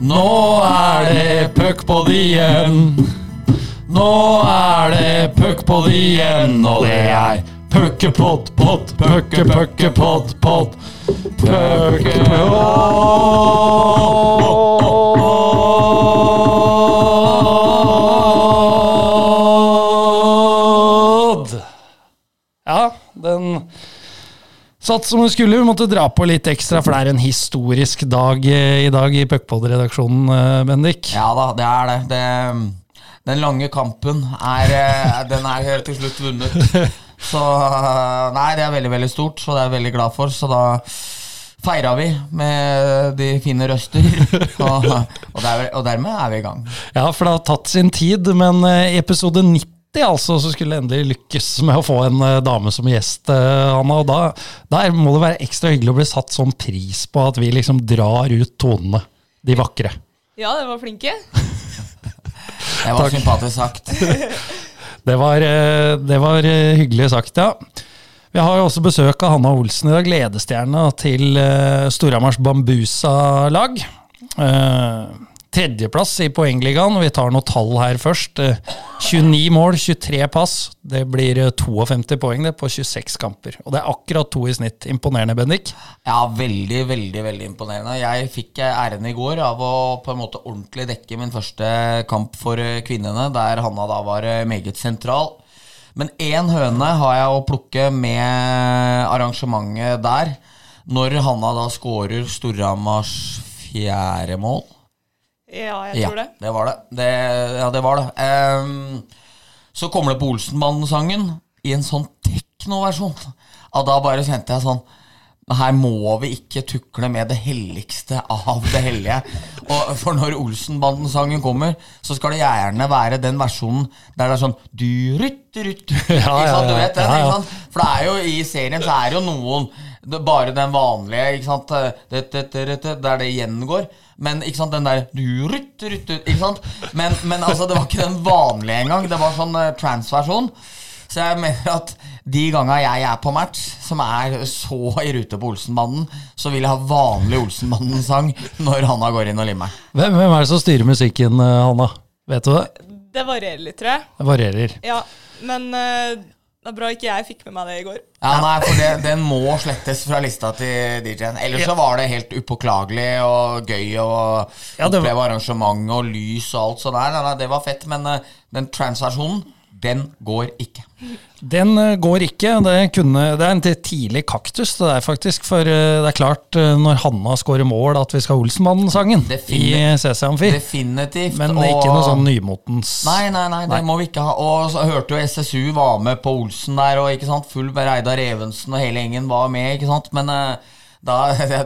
Nå er det puckpod igjen. Nå er det puckpod igjen, og det er puckepott, pott, pucke, pucke, pott, pott. Puckepod. Satt som hun skulle. Vi måtte dra på litt ekstra, for det er en historisk dag eh, i dag i Puckpod-redaksjonen, eh, Bendik. Ja da, det er det. det den lange kampen er, eh, den er helt til slutt vunnet. Så Nei, det er veldig, veldig stort, så det er jeg veldig glad for. Så da feira vi med de fine røster. Og, og, der, og dermed er vi i gang. Ja, for det har tatt sin tid, men episode 90 altså, så skulle det endelig lykkes med å få en eh, dame som gjest, eh, Hanna. Og da, der må det være ekstra hyggelig å bli satt sånn pris på at vi liksom drar ut tonene. De vakre. Ja, dere var flinke. Det var sympatisk sagt. Det var, eh, det var hyggelig sagt, ja. Vi har jo også besøk av Hanna Olsen i dag, ledestjerna til Storhamars Bambusa-lag. Eh, tredjeplass i poengligaen. Vi tar noen tall her først. Eh, 29 mål, 23 pass. Det blir eh, 52 poeng det på 26 kamper. Og det er akkurat to i snitt. Imponerende, Bendik. Ja, veldig, veldig veldig imponerende. Jeg fikk eh, æren i går av å på en måte ordentlig dekke min første kamp for eh, kvinnene, der Hanna da var eh, meget sentral. Men én høne har jeg å plukke med arrangementet der. Når Hanna da scorer Storhamars fjerde mål. Ja, jeg tror det. Ja, det var det. det ja, det var det. Um, så kommer det på Olsenbanden-sangen i en sånn teknoversjon. Og da bare kjente jeg sånn her må vi ikke tukle med det helligste av det hellige. Og For når Olsenbanden-sangen kommer, så skal det gjerne være den versjonen der det er sånn du, rytt, rytt, Ja, ja, ja. Du vet ja. For det er jo i serien så er det jo noen det, Bare den vanlige, ikke sant? Det, det, det, der det gjengår. Men ikke sant, den der du, rutt, rytt, Ikke sant? Men, men altså, det var ikke den vanlige engang. Det var sånn transversjon. Så jeg mener at de ganga jeg er på match, som er så i rute på Olsenbanden, så vil jeg ha vanlig Olsenbanden-sang når Hanna går inn og limmer. Hvem, hvem er det som styrer musikken, eh, Hanna? Vet du det? Det varierer litt, tror jeg. Det varierer. Ja, men eh, det er bra ikke jeg fikk med meg det i går. Ja, nei, for det, Den må slettes fra lista til DJ-en. Ellers så var det helt upåklagelig og gøy å Ja, oppleve var- oppleve arrangement og lys og alt sånt. Nei, nei, nei, det var fett, men eh, den trans-versjonen, den går ikke. Den eh, går ikke. Det, kunne, det er en tidlig kaktus, det der faktisk. For eh, det er klart, eh, når Hanna scorer mål, at vi skal ha Olsenmannen-sangen i. CC Amfi. Definitivt. Men ikke noe sånn nymotens Nei, nei, nei, det må vi ikke ha. Og så hørte jo SSU var med på Olsen der, og ikke sant, full Reidar Evensen og hele gjengen var med, ikke sant. Men eh, da,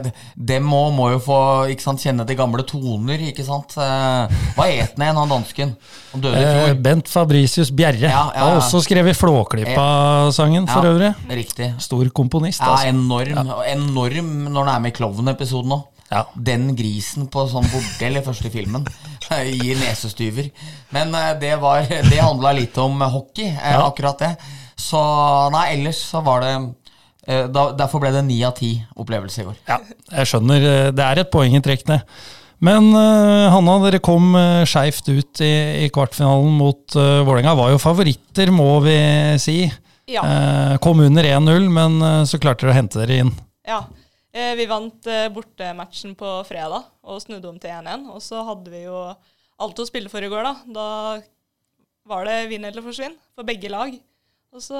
dem må, må jo få ikke sant, kjenne til gamle toner, ikke sant. Eh, Hva het han igjen, han dansken? Han døde i Eh, fjor. Bent Fabricius Bjerre Ja, ja, har ja. også skrevet Flåklypa-sangen, for Ja, øvrig. Riktig. Stor komponist, Ja, altså. enorm. og Enorm når han er med i Klovn-episoden òg. Ja. Den grisen på sånn bordell i første filmen gir nesestyver. Men eh, det, var, det handla litt om hockey, Ja. akkurat det. Så nei, ellers så var det da, Derfor ble det ni av ti opplevelse i går. Ja, jeg skjønner. eh, Det er et poeng i trekkene. Men uh, Hanna, dere kom uh, skeivt ut i, i kvartfinalen mot uh, Vålerenga. Var jo favoritter, må vi si. Ja. Uh, kom under 1-0, men uh, så klarte dere å hente dere inn. ja. Eh, vi vant eh, bortematchen på fredag og snudde om til 1-1. Og så hadde vi jo alt å spille for i går, da. Da var det vinn eller forsvinn for begge lag. Og så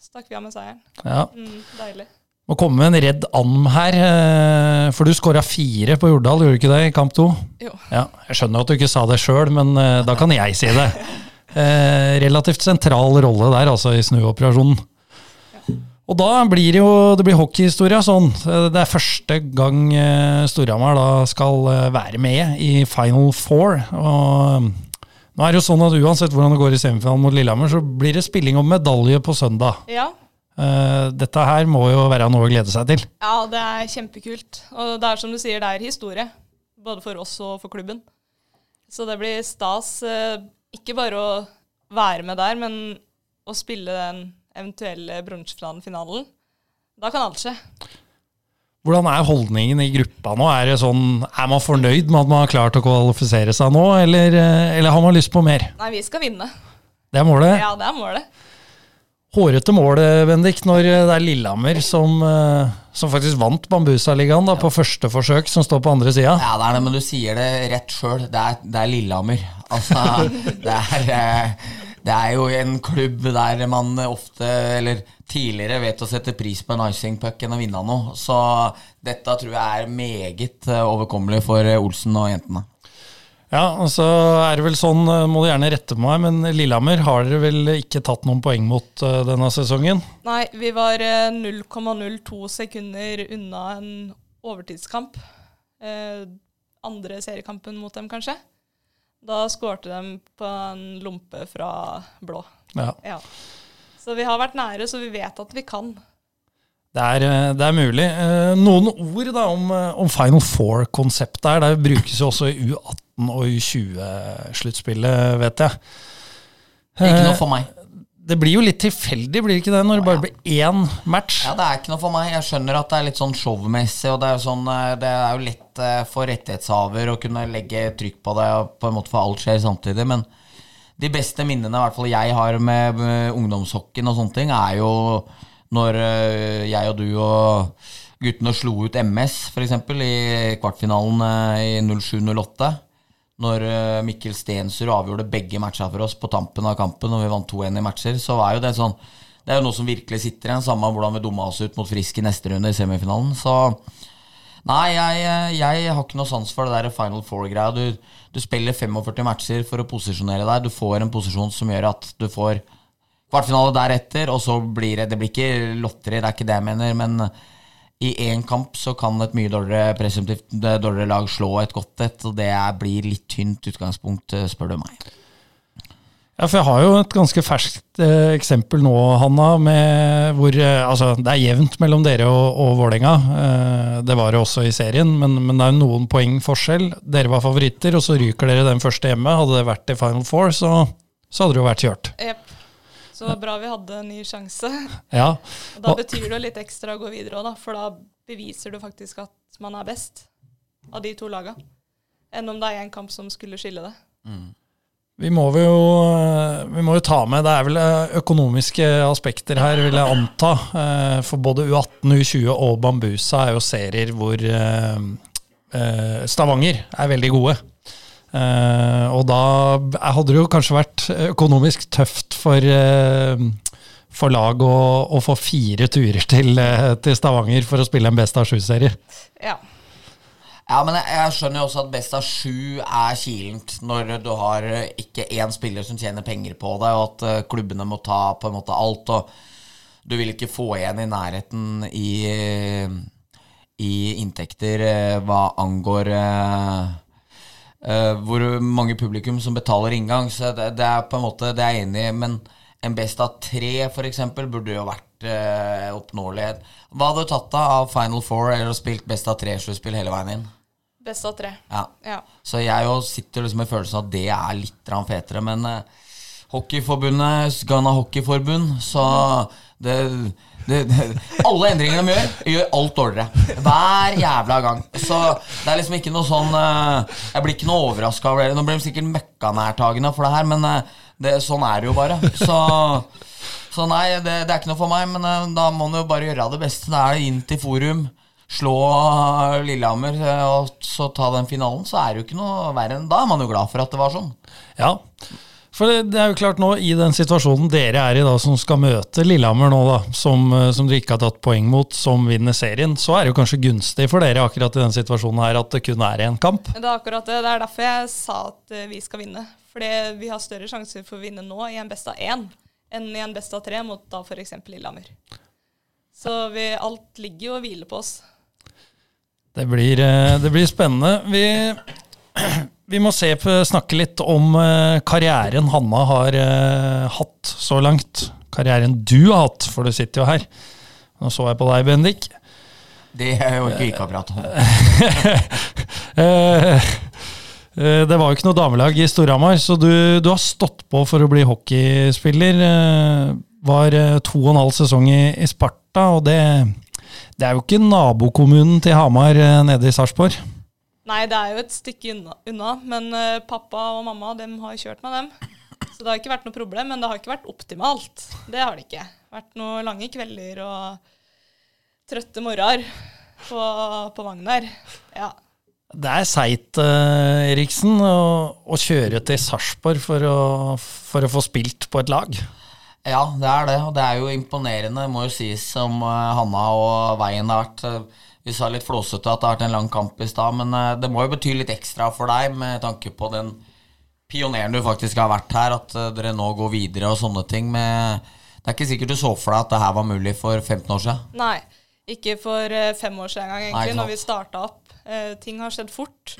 stakk vi av med seieren. Ja. Mm, deilig. Må komme med en redd and her, eh, for du skåra fire på Jordal, gjorde du ikke det, i kamp to? Jo. Ja, jeg skjønner at du ikke sa det sjøl, men eh, da kan jeg si det. Eh, relativt sentral rolle der, altså, i snuoperasjonen. Og da blir det jo det blir hockeyhistoria sånn. Det er første gang Storhamar da skal være med i Final Four. Og nå er det jo sånn at uansett hvordan det går i semifinalen mot Lillehammer, så blir det spilling om medalje på søndag. Ja. Eh, Dette her må jo være noe å glede seg til. ja, det er kjempekult. Og det er som du sier, det er historie. Både for oss og for klubben. Så det blir stas. eh, Ikke bare å være med der, men å spille den eventuelle bronsefinalen. Da kan alt skje. Hvordan er holdningen i gruppa nå? Er, det sånn, er man fornøyd med at man har klart å kvalifisere seg nå, eller, eh, eller har man lyst på mer? Nei, vi skal vinne. Det er målet. Ja, det er målet. Hårete mål, Bendik, når eh, det er Lillehammer som, eh, som faktisk vant Bambusa-ligaen ja. på første forsøk, som står på andre sida. Ja, det er det, men du sier det rett sjøl. Det, er- det er Lillehammer. Altså, det er, eh, det er jo en klubb der man ofte, eller tidligere, vet å sette pris på en icing puck enn å vinne noe. Så dette tror jeg er meget eh, overkommelig for eh, Olsen og jentene. Ja, og så er det vel sånn, eh, må du gjerne rette på meg, men Lillehammer har dere vel ikke tatt noen poeng mot denne sesongen? Nei, vi var eh, 0,02 sekunder unna en overtidskamp. Eh, andre seriekampen mot dem, kanskje. Da skårte de på en lompe fra blå. Ja. Ja. Så vi har vært nære, så vi vet at vi kan. Det er, eh, det er mulig. Eh, Noen ord da om, eh, om Final Four-konseptet her. Det brukes jo også i U18 og U20-sluttspillet, vet jeg. Ikke noe for meg. Det blir jo litt tilfeldig, blir det ikke det, når det bare blir én match? Ja, Det er ikke noe for meg. Jeg skjønner at det er litt sånn showmessig, og det er jo, sånn, eh, det er jo lett eh, for rettighetshaver å kunne legge trykk på det, og på en måte for alt skjer samtidig. Men de beste minnene i hvert fall jeg har med, ungdomshockeyen og sånne ting, er jo når eh, jeg og du og guttene slo ut MS, f.eks., i kvartfinalen i 07-08. Når eh, Mikkel Stensrud avgjorde begge matcha for oss på tampen av kampen, og vi vant 2-1 i matcher, så var jo det sånn Det er jo noe som virkelig sitter igjen, samme hvordan vi dumma oss ut mot Frisk i neste runde i semifinalen. Så Nei, jeg, jeg har ikke noe sans for det der Final Four-greia. Du, du spiller 45 matcher for å posisjonere deg. Du får en posisjon som gjør at du får kvartfinale deretter, og så blir det Det blir ikke lotteri, det er ikke det jeg mener, men i én kamp så kan et mye dårligere presumptivt dårligere lag slå et godt et, og det er- blir litt tynt utgangspunkt, eh, spør du meg. Ja, for jeg har jo et ganske ferskt eh, eksempel nå, Hanna, med hvor eh, Altså, det er jevnt mellom dere og, og Vålerenga. Eh, det var det også i serien, men, men det er jo noen poeng forskjell. Dere var favoritter, og så ryker dere den første hjemme. Hadde det vært i Final Four, så, så hadde det jo vært kjørt. Jepp. Så bra vi hadde en ny sjanse. Ja, Og da betyr det jo litt ekstra å gå videre òg. For da beviser du faktisk at man er best av de to laga. Enn om det er én kamp som skulle skille det. Vi må jo, eh, vi må jo ta med Det er vel eh, økonomiske aspekter her, vil jeg anta. Eh, For både U18, U20 og Bambusa er jo serier hvor Stavanger er veldig gode. Eh, Og da hadde det jo kanskje vært økonomisk tøft for, eh, for lag å, å få fire turer til, eh, til Stavanger for å spille en Best av sju-serie. Ja. Ja, men jeg, jeg skjønner jo også at best av sju er kilent når du har ikke én spiller som tjener penger på det, og at klubbene må ta på en måte alt. Og du vil ikke få igjen i nærheten i, i inntekter hva angår eh, hvor mange publikum som betaler inngang. Så det, det er på en måte Det er jeg enig i. Men en best av tre, f.eks., burde jo vært uh, oppnåelig. Hva hadde du tatt deg av Final Four eller spilt best av tre-sluttspill hele veien inn? Best av tre. Ja. Ja. Så jeg jo sitter liksom med følelsen av at det er litt fetere. Men uh, Hockeyforbundet, Ghana Hockeyforbund, så det, Alle endringene de gjør, gjør alt dårligere. Hver jævla gang. Så det er liksom ikke noe sånn eh, Jeg blir ikke noe overraska over det. Nå blir de sikkert møkkanærtagende for det her, men eh, det, sånn er det jo bare. Så, så nei, det, det er ikke noe for meg, men eh, da må man jo bare gjøre det beste. Da er det inn til forum. Slå Lillehammer eh, og så ta den finalen, så er det jo ikke noe verre enn Da er man jo glad for at det var sånn. Ja, for det, det er jo klart nå, i den situasjonen dere er i da, som skal møte Lillehammer nå, da, som, eh, som dere ikke har tatt poeng mot, som vinner serien, så er det jo kanskje gunstig for dere akkurat i den situasjonen her at det kun er én kamp. Det er akkurat det. Det er derfor jeg sa at eh, vi skal vinne. Fordi vi har større sjanser for å vinne nå i en best av én enn i en best av tre mot da f.eks. Lillehammer. Så vi, alt ligger jo og hviler på oss. Det blir, eh, det blir spennende. Vi, vi må se snakke litt om eh, karrieren Hanna har eh, hatt så langt. Karrieren du har hatt, for du sitter jo her. Nå så jeg på deg, Bendik. Det orker jo ikke å prate om. Eh, Det var jo ikke noe damelag i Storhamar, så du, du har stått på for å bli hockeyspiller. Var to og en halv sesong i, i Sparta, og det, Det er jo ikke nabokommunen til Hamar nede i Sarpsborg. Nei, det er jo et stykke unna, unna men uh, pappa og mamma dem har kjørt med dem. Så det har ikke vært noe problem, men det har ikke vært optimalt. Det har det ikke. Vært noen lange kvelder og trøtte morgener på, på vogn der. Ja. Det er seigt, eh, Eriksen, å, å kjøre til Sarpsborg for, for å få spilt på et lag. Ja, det er det, og det er jo imponerende, må jo sies, som eh, Hanna og veien har vært. Vi sa litt flåsete at det har vært en lang kamp i stad, men eh, det må jo bety litt ekstra for deg med tanke på den pioneren du faktisk har vært her, at eh, dere nå går videre og sånne ting. Med, det er ikke sikkert du så for deg at det her var mulig for 15 år siden. Nei, ikke for eh, fem år siden engang, egentlig, Nei, når vi starta opp. Eh, ting har skjedd fort.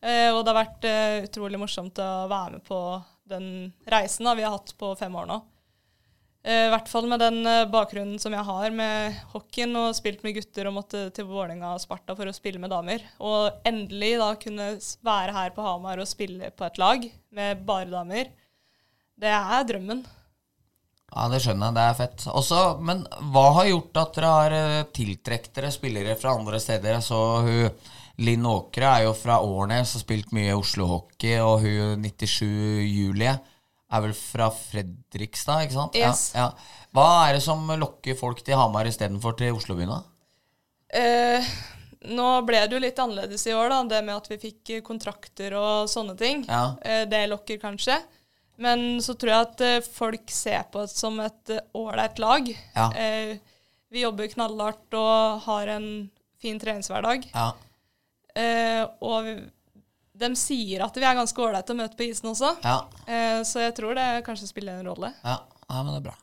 Eh, og det har vært eh, utrolig morsomt å være med på den reisen da, vi har hatt på fem år nå. Eh, I hvert fall med den eh, bakgrunnen som jeg har med hockeyen og spilt med gutter og måtte til Vålerenga og Sparta for å spille med damer. Og endelig da kunne være her på Hamar og spille på et lag med bare damer. Det er drømmen. Ja, det skjønner jeg. Det er fett. Også, men hva har gjort at dere har eh, tiltrukket dere spillere fra andre steder? Så hun Linn Åkre er jo fra Årnes og spilt mye Oslo Hockey, og hun 97 Julie er vel fra Fredrikstad, ikke sant? Yes. Ja, ja. Hva er det som lokker folk til Hamar istedenfor til Oslobyen, da? Eh, nå ble det jo litt annerledes i år, da, det med at vi fikk kontrakter og sånne ting. Ja. Eh, det lokker kanskje. Men så tror jeg at eh, folk ser på oss som et ålreit lag. Ja. Eh, vi jobber knallhardt og har en fin treningshverdag. Ja. Eh, og vi, de sier at vi er ganske ålreite å møte på isen også. Ja. Eh, så jeg tror det kanskje spiller en rolle. Ja. ja, men det er bra.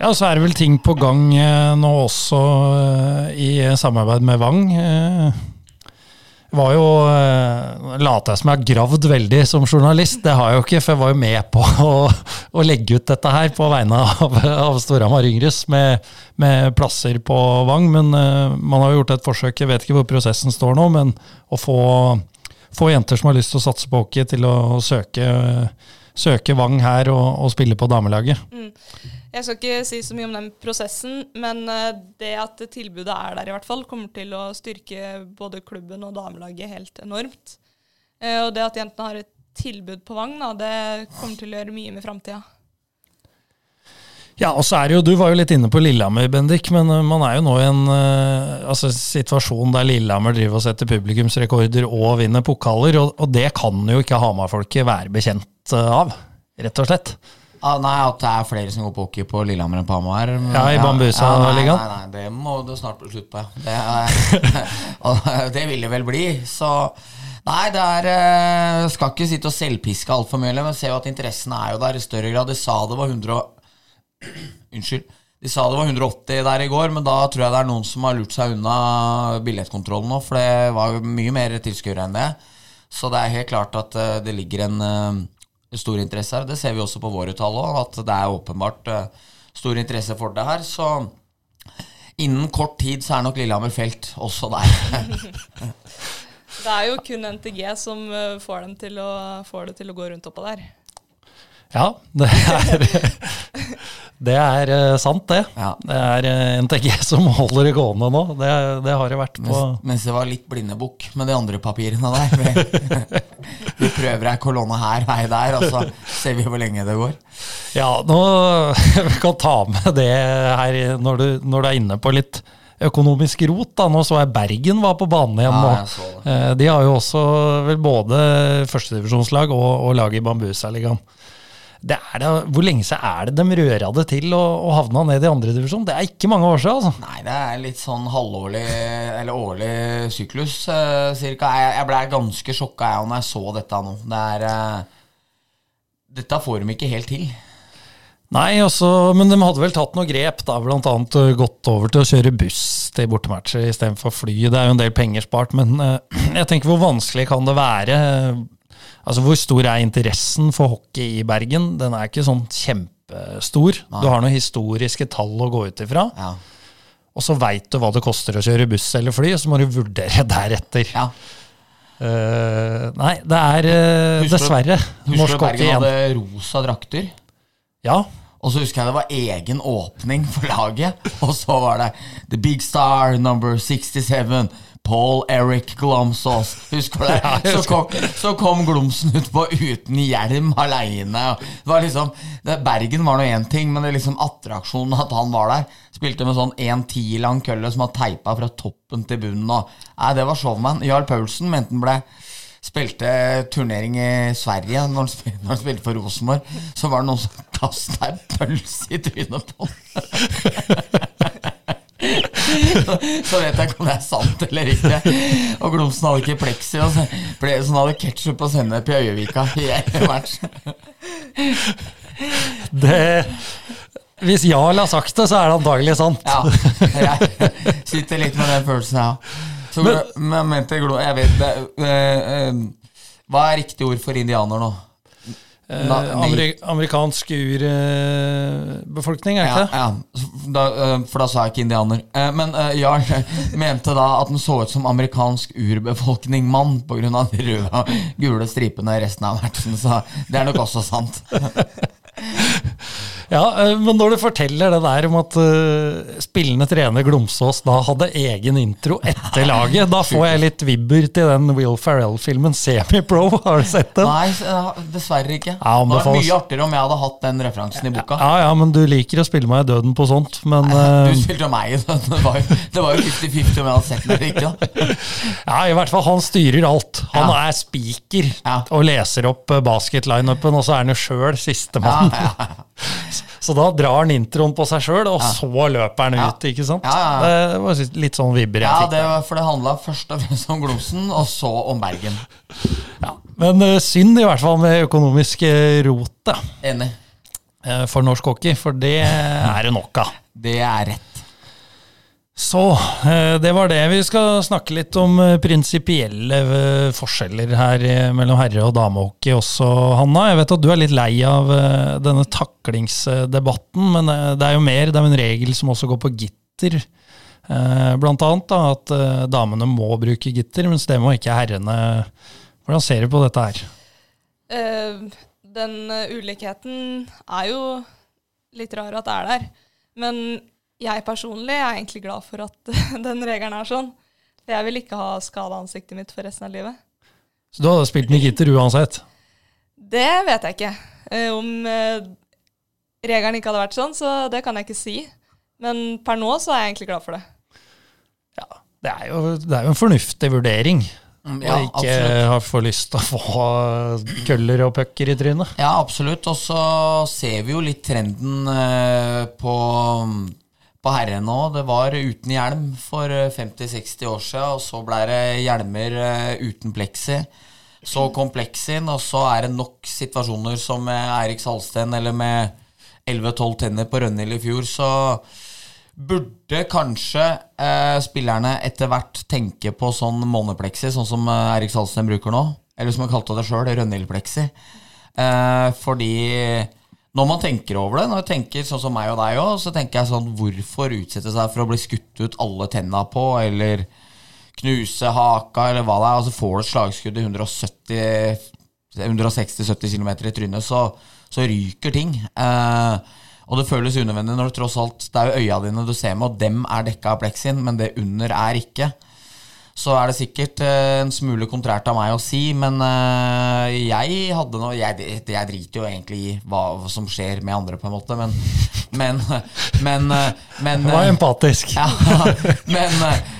Ja, så er det vel ting på gang eh, nå også eh, i samarbeid med Vang. Det var jo Later jeg som jeg har gravd veldig som journalist. Det har jeg jo ikke, for jeg var jo med på å, å legge ut dette her på vegne av, av Storhamar Yngres med, med plasser på Vang. Men man har jo gjort et forsøk, jeg vet ikke hvor prosessen står nå, men å få, få jenter som har lyst til å satse på hockey, til å søke, søke Vang her og, og spille på damelaget. Jeg skal ikke si så mye om den prosessen, men eh, det at tilbudet er der i hvert fall, kommer til å styrke både klubben og damelaget helt enormt. Eh, Og det at jentene har et tilbud på Vang, da, det kommer til å gjøre mye med framtida. Ja, og så er det jo, Du var jo litt inne på Lillehammer, Bendik, men uh, man er jo nå i en uh, altså, situasjon der Lillehammer driver og setter publikumsrekorder og vinner pokaler, og, og det kan jo ikke Hamar-folket være bekjent uh, av, rett og slett. Ah, nei, at det er flere som går på hockey på Lillehammer enn på Hamar. Ja, i Bambusa-ligaen. nei, nei, nei, det må det snart bli slutt på. ja. Det, er, det vil det vel bli. Så Nei, det er eh, Skal ikke sitte og selvpiske altfor mye, men ser jo at interessen er jo der i større grad. De sa det var 100 og- Unnskyld. De sa det var 180 der i går, men da tror jeg det er noen som har lurt seg unna billettkontrollen nå, for det var jo mye mer tilskuere enn det. Så det er helt klart at eh, det ligger en eh, stor interesse her. Det ser vi også på våre tall òg, at det er åpenbart eh, stor interesse for det her. Så innen kort tid så er nok Lillehammer felt også der. Det er jo kun NTG som får, dem til å, får det til å gå rundt oppå der. Ja, det er, det er eh, sant, det. Ja. Det er eh, NTG som holder det gående nå. Det, det har det vært på Mens, mens det var litt blindebukk med de andre papirene der. Vi, prøver ei kolonne her, ei der, og så ser vi hvor lenge det går. Ja, nå vi kan ta med det her når du, når du er inne på litt økonomisk rot. da. Nå så jeg Bergen var på banen igjen Ja, nå. Eh, De har jo også vel både førstedivisjonslag og, og lag i Bambusa-ligaen. Det er det, hvor lenge siden er det de røra det til og, og havna ned i andredivisjon? Det er ikke mange år siden. altså. Nei, det er litt sånn halvårlig eller årlig syklus, eh, cirka. Jeg, jeg ble ganske sjokka jeg når jeg så dette nå. Det er eh, Dette får de ikke helt til. Nei, også, men de hadde vel tatt noe grep, da, annet eh, gått over til å kjøre buss til bortematcher istedenfor fly. Det er jo en del penger spart, men eh, jeg tenker hvor vanskelig kan det være? Altså, Hvor stor er interessen for hockey i Bergen? Den er ikke sånn kjempestor. Du har noen historiske tall å gå ut ifra, Ja. og så veit du hva det koster å kjøre buss eller fly, og så må du vurdere deretter. ja. Uh, nei, det er uh, Husker du- dessverre Husker norsk du hockey Bergen hadde rosa drakter? Ja, Og så husker jeg det var egen åpning for laget. Og så var det The Big Star number 67. Paul Eric Glomsås. Husker du det? Så kom, så kom Glomsen utpå uten hjelm aleine. Liksom, Bergen var nå én ting, men det liksom attraksjonen at han var der. Spilte med sånn 1,10 lang kølle som var teipa fra toppen til bunnen. Og, nei, det var showman. Jarl Paulsen mente han ble spilte turnering i Sverige når han spilte, når han spilte for Rosenborg. Så var det noen som kasta en pølse i trynet på han. Så, vet jeg ikke om det er sant eller ikke. Og Glomsen hadde ikke pleksi, og så ble sånn hadde ketsjup og sennep i Øyevika i match. Det, hvis Jarl har sagt det, så er det antagelig sant. Ja, jeg sitter litt med den følelsen, ja. òg. men, men Jeg vet det eh, eh, Hva er riktig ord for indianer nå? Eh, ameri amerikansk urbefolkning, er det ikke det? Ja, ja. Da, eh, for da sa jeg ikke indianer. Eh, Men eh, Jarl mente da at den så ut som amerikansk urbefolkning-mann pga. de røde og gule stripene i resten av matchen, så det er nok også sant. Ja, eh, men når du forteller det der om at uh, spillende trener Glomsås da hadde egen intro etter laget, da får jeg litt vibber til den Will Ferrell-filmen Semi-Pro. Har du sett den? Nei, eh, dessverre ikke. Ja, det var mye artigere om jeg hadde hatt den referansen i boka. Ja, ja, men du liker å spille meg i døden på sånt, men Du eh, spilte meg, i døden. det var jo 50-50 om jeg hadde sett den eller ikke. ja, i hvert fall han styrer alt. Han Ja. er spiker Ja. og leser opp basket-lineupen, og så er han jo sjøl sistemann. Ja, ja, ja. Så da drar han introen på seg sjøl, og så løper han Ja. ut, ikke sant? Ja, ja, Det var litt sånn vibber jeg Ja, fikk. Ja, for det handla først og fremst om Glomsen, og så om Bergen. Men eh, synd i hvert fall med økonomisk eh, rot da, Enig. eh, for norsk hockey, for det er det nok av. Det er rett. Så eh, det var det. Vi skal snakke litt om eh, prinsipielle eh, forskjeller her mellom herre- og damehockey også, Hanna. Jeg vet at du er litt lei av denne taklingsdebatten, men det er jo mer. Det er jo en regel som også går på gitter. Blant annet da, at damene må bruke gitter, mens det må ikke herrene. Hvordan ser du på dette her? Den ulikheten er jo litt rar at det er der. Men jeg personlig er egentlig glad for at den regelen er sånn. For jeg vil ikke ha skada ansiktet mitt for resten av livet. Så du hadde spilt med gitter uansett? Det vet jeg ikke. Eh, om eh, regelen ikke hadde vært sånn, så det kan jeg ikke si. Men per nå så er jeg egentlig glad for det. Ja, det er jo, det er jo en fornuftig vurdering. Mm, Ja, og ikke absolutt. har for lyst til å få køller og pucker i trynet. Ja, absolutt. Og så ser vi jo litt trenden eh, på, på herrene nå. Det var uten hjelm for eh, 50-60 år siden, og så ble det hjelmer eh, uten pleksi. Så kom pleksien, og så er det nok situasjoner som med Eirik Salsten eller med 11-12 tenner på Rønhild i fjor, så burde kanskje eh, spillerne etter hvert tenke på sånn månepleksi, sånn som eh, Eirik Salsten bruker nå. Eller som han kalte det sjøl, Rønhild-pleksi. Eh, fordi når man tenker over det, når jeg tenker sånn som meg og deg òg, så tenker jeg sånn Hvorfor utsette seg for å bli skutt ut alle tenna på, eller knuse haka, eller hva det er? Altså Får du et slagskudd i 160-70 km i trynet, så, så ryker ting. Eh, og det føles unødvendig når det tross alt Det er jo øya dine du ser med, og dem er dekka av pleksin, men det under er ikke. Så er det sikkert eh, en smule kontrært av meg å si, men eh, jeg hadde noe jeg, jeg driter jo egentlig i hva, som skjer med andre, på en måte, men Men, men, eh, men Det var empatisk. ja, men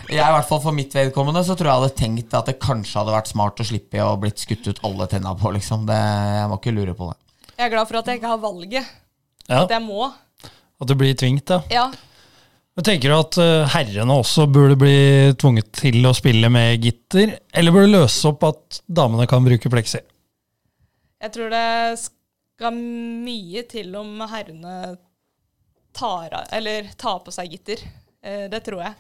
jeg, i hvert fall for mitt vedkommende så tror jeg jeg hadde tenkt at det kanskje hadde vært smart å slippe å blitt skutt ut alle tenna på, liksom. Det, jeg må ikke lure på det. Jeg er glad for at jeg ikke har valget. Ja, At jeg må. At du blir tvingt, da. Ja, Men tenker du at eh, herrene også burde bli tvunget til å spille med gitter, eller burde løse opp at damene kan bruke pleksi? Jeg tror det skal mye til om herrene tar, av- eller tar på seg gitter. Eh, det tror jeg.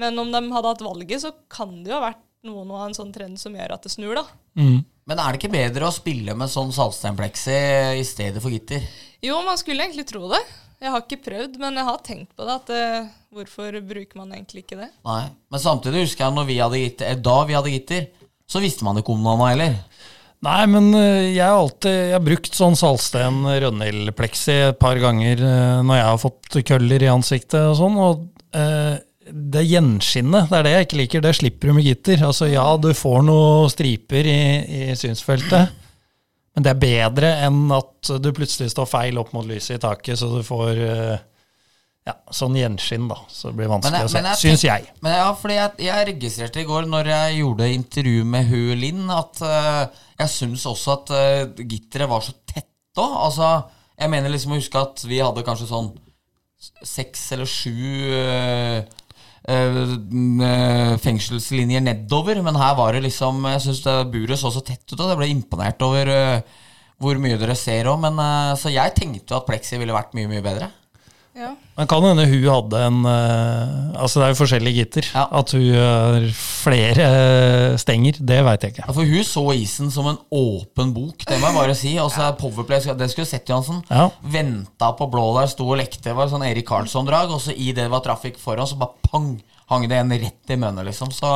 Men om de hadde hatt valget, så kan det jo ha vært noen av en sånn trend som gjør at det snur, da. Mm. Men er det ikke bedre å spille med sånn saltsteinpleksi i stedet for gitter? Jo, man skulle egentlig tro det. Jeg har ikke prøvd, men jeg har tenkt på det. At eh, hvorfor bruker man egentlig ikke det? Nei. Men samtidig husker jeg når vi hadde gitter, eh, da vi hadde gitter, så visste man ikke om noe annet heller. Nei, men eh, jeg har alltid jeg har brukt sånn Salsten Rønhild-pleksi et par ganger når jeg har fått køller i ansiktet og sånn. Og eh, det gjenskinnet, det er det jeg ikke liker. Det slipper du med gitter. Altså ja, du får noen striper i, i synsfeltet, men det er bedre enn at du plutselig står feil opp mot lyset i taket, så du får eh, ja, sånn gjenskinn, da. Så det blir vanskelig jeg- å se. jeg Syns jeg. Men ja, fordi jeg, jeg registrerte i går når jeg gjorde intervju med Hu Linn, at uh, jeg syns også at uh, gitteret var så tett òg. Altså, jeg mener liksom å huske at vi hadde kanskje sånn seks eller sju eh, fengselslinjer nedover, men her var det liksom Jeg syns buret så så tett ut, og jeg ble imponert over eh, hvor mye dere ser òg. Eh, så jeg tenkte jo at Plexi ville vært mye, mye bedre. Ja. Men kan hende hun hadde en eh, Altså det er jo forskjellige gitter. Ja. At hun har flere eh, stenger, det veit jeg ikke. Ja, for hun så isen som en åpen bok, det må jeg bare si. Og så er Powerplay, det skulle sett, Johansen. Ja. Venta på blå der, sto og lekte. Det var sånn Erik Karlsson-drag. Og så i det var trafikk foran, så bare pang! Hang det en rett i mønnet, liksom. Så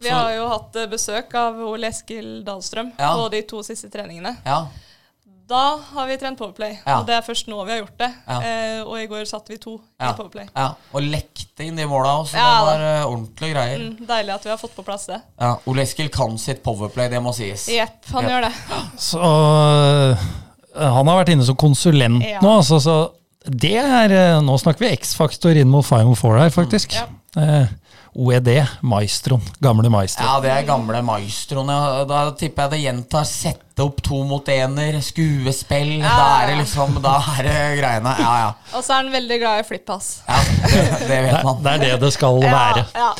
Vi har jo hatt eh, besøk av Ole Eskil Dahlstrøm Ja. på de to siste treningene. ja. Da har vi trent Powerplay, Ja. og det er først nå vi har gjort det. Ja. Eh, og i går satt vi to Ja. i Powerplay. ja. Og lekte inn de måla også. Ja, det var uh, ordentlige greier. Mm, deilig at vi har fått på plass det. Ja, Ole Eskil kan sitt Powerplay, det må sies. Jepp, han gjør det. Så øh, han har vært inne som konsulent Ja. nå, altså, så det er øh, Nå snakker vi X-faktor inn mot Final Four her, faktisk. Ja. Eh, OED, maestroen. Gamle maestroen. Ja, det er gamle maestroen. Ja. Da tipper jeg det gjentar sette opp to mot ener, skuespill. Ja, Da er det liksom Da er det greiene. Ja, ja. Og så er han veldig glad i flippass. ja det, det Det, vet man. det er det det skal være. Ja,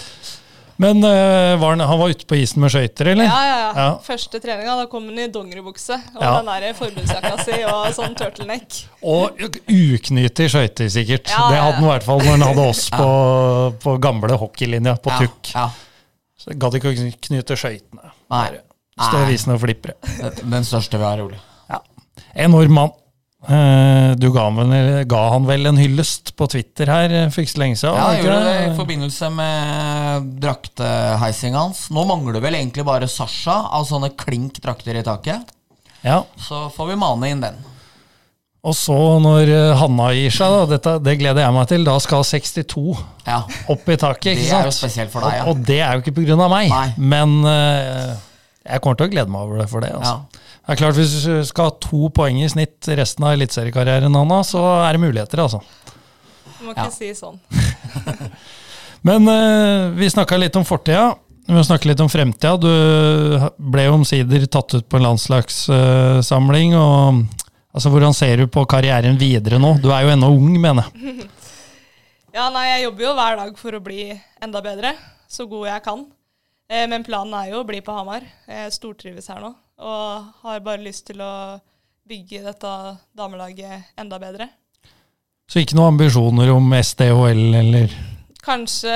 Men uh, var han, han var ute på isen med skøyter, eller? ja, ja, ja. Ja. Første treninga, da kom han i dongeribukse og Ja. den der forbundsjakka si og sånn turtleneck. Og uknyttig skøyter, sikkert. Ja, det ja, hadde han i hvert fall når han hadde oss på, på gamle hockeylinja på Ja, Tukk. Ja. Så gadd ikke å knyte skøytene. Stå i isen og flippere. Den største vi har, Ole. Ja. Enorm mann. Eh, Du ga, han vel, ga han vel en hyllest på Twitter her for ikke så lenge siden? Ja, jeg gjorde det i forbindelse med drakteheisinga hans. Nå mangler vel egentlig bare Sasha av sånne klink drakter i taket. Ja. Så får vi mane inn den. Og så når eh, Hanna gir seg, da, dette, det gleder jeg meg til, da skal 62 Ja. opp i taket. Det er jo spesielt for deg, ja. Og, og det er jo ikke pga. meg, Nei. men uh, jeg kommer til å glede meg over det for det. Altså. Ja. Det er klart Hvis du skal ha to poeng i snitt resten av eliteseriekarrieren, Anna, så er det muligheter, altså. Du må ikke Ja. si sånn. Men uh, vi snakka litt om fortida. Vi må snakke litt om fremtida. Du ble jo omsider tatt ut på en landslagssamling. og altså, Hvordan ser du på karrieren videre nå? Du er jo ennå ung, mener jeg. Ja, nei, jeg jobber jo hver dag for å bli enda bedre. Så god jeg kan. Eh, men planen er jo å bli på Hamar. Jeg stortrives her nå. Og har bare lyst til å bygge dette damelaget enda bedre. Så ikke noen ambisjoner om SDHL eller Kanskje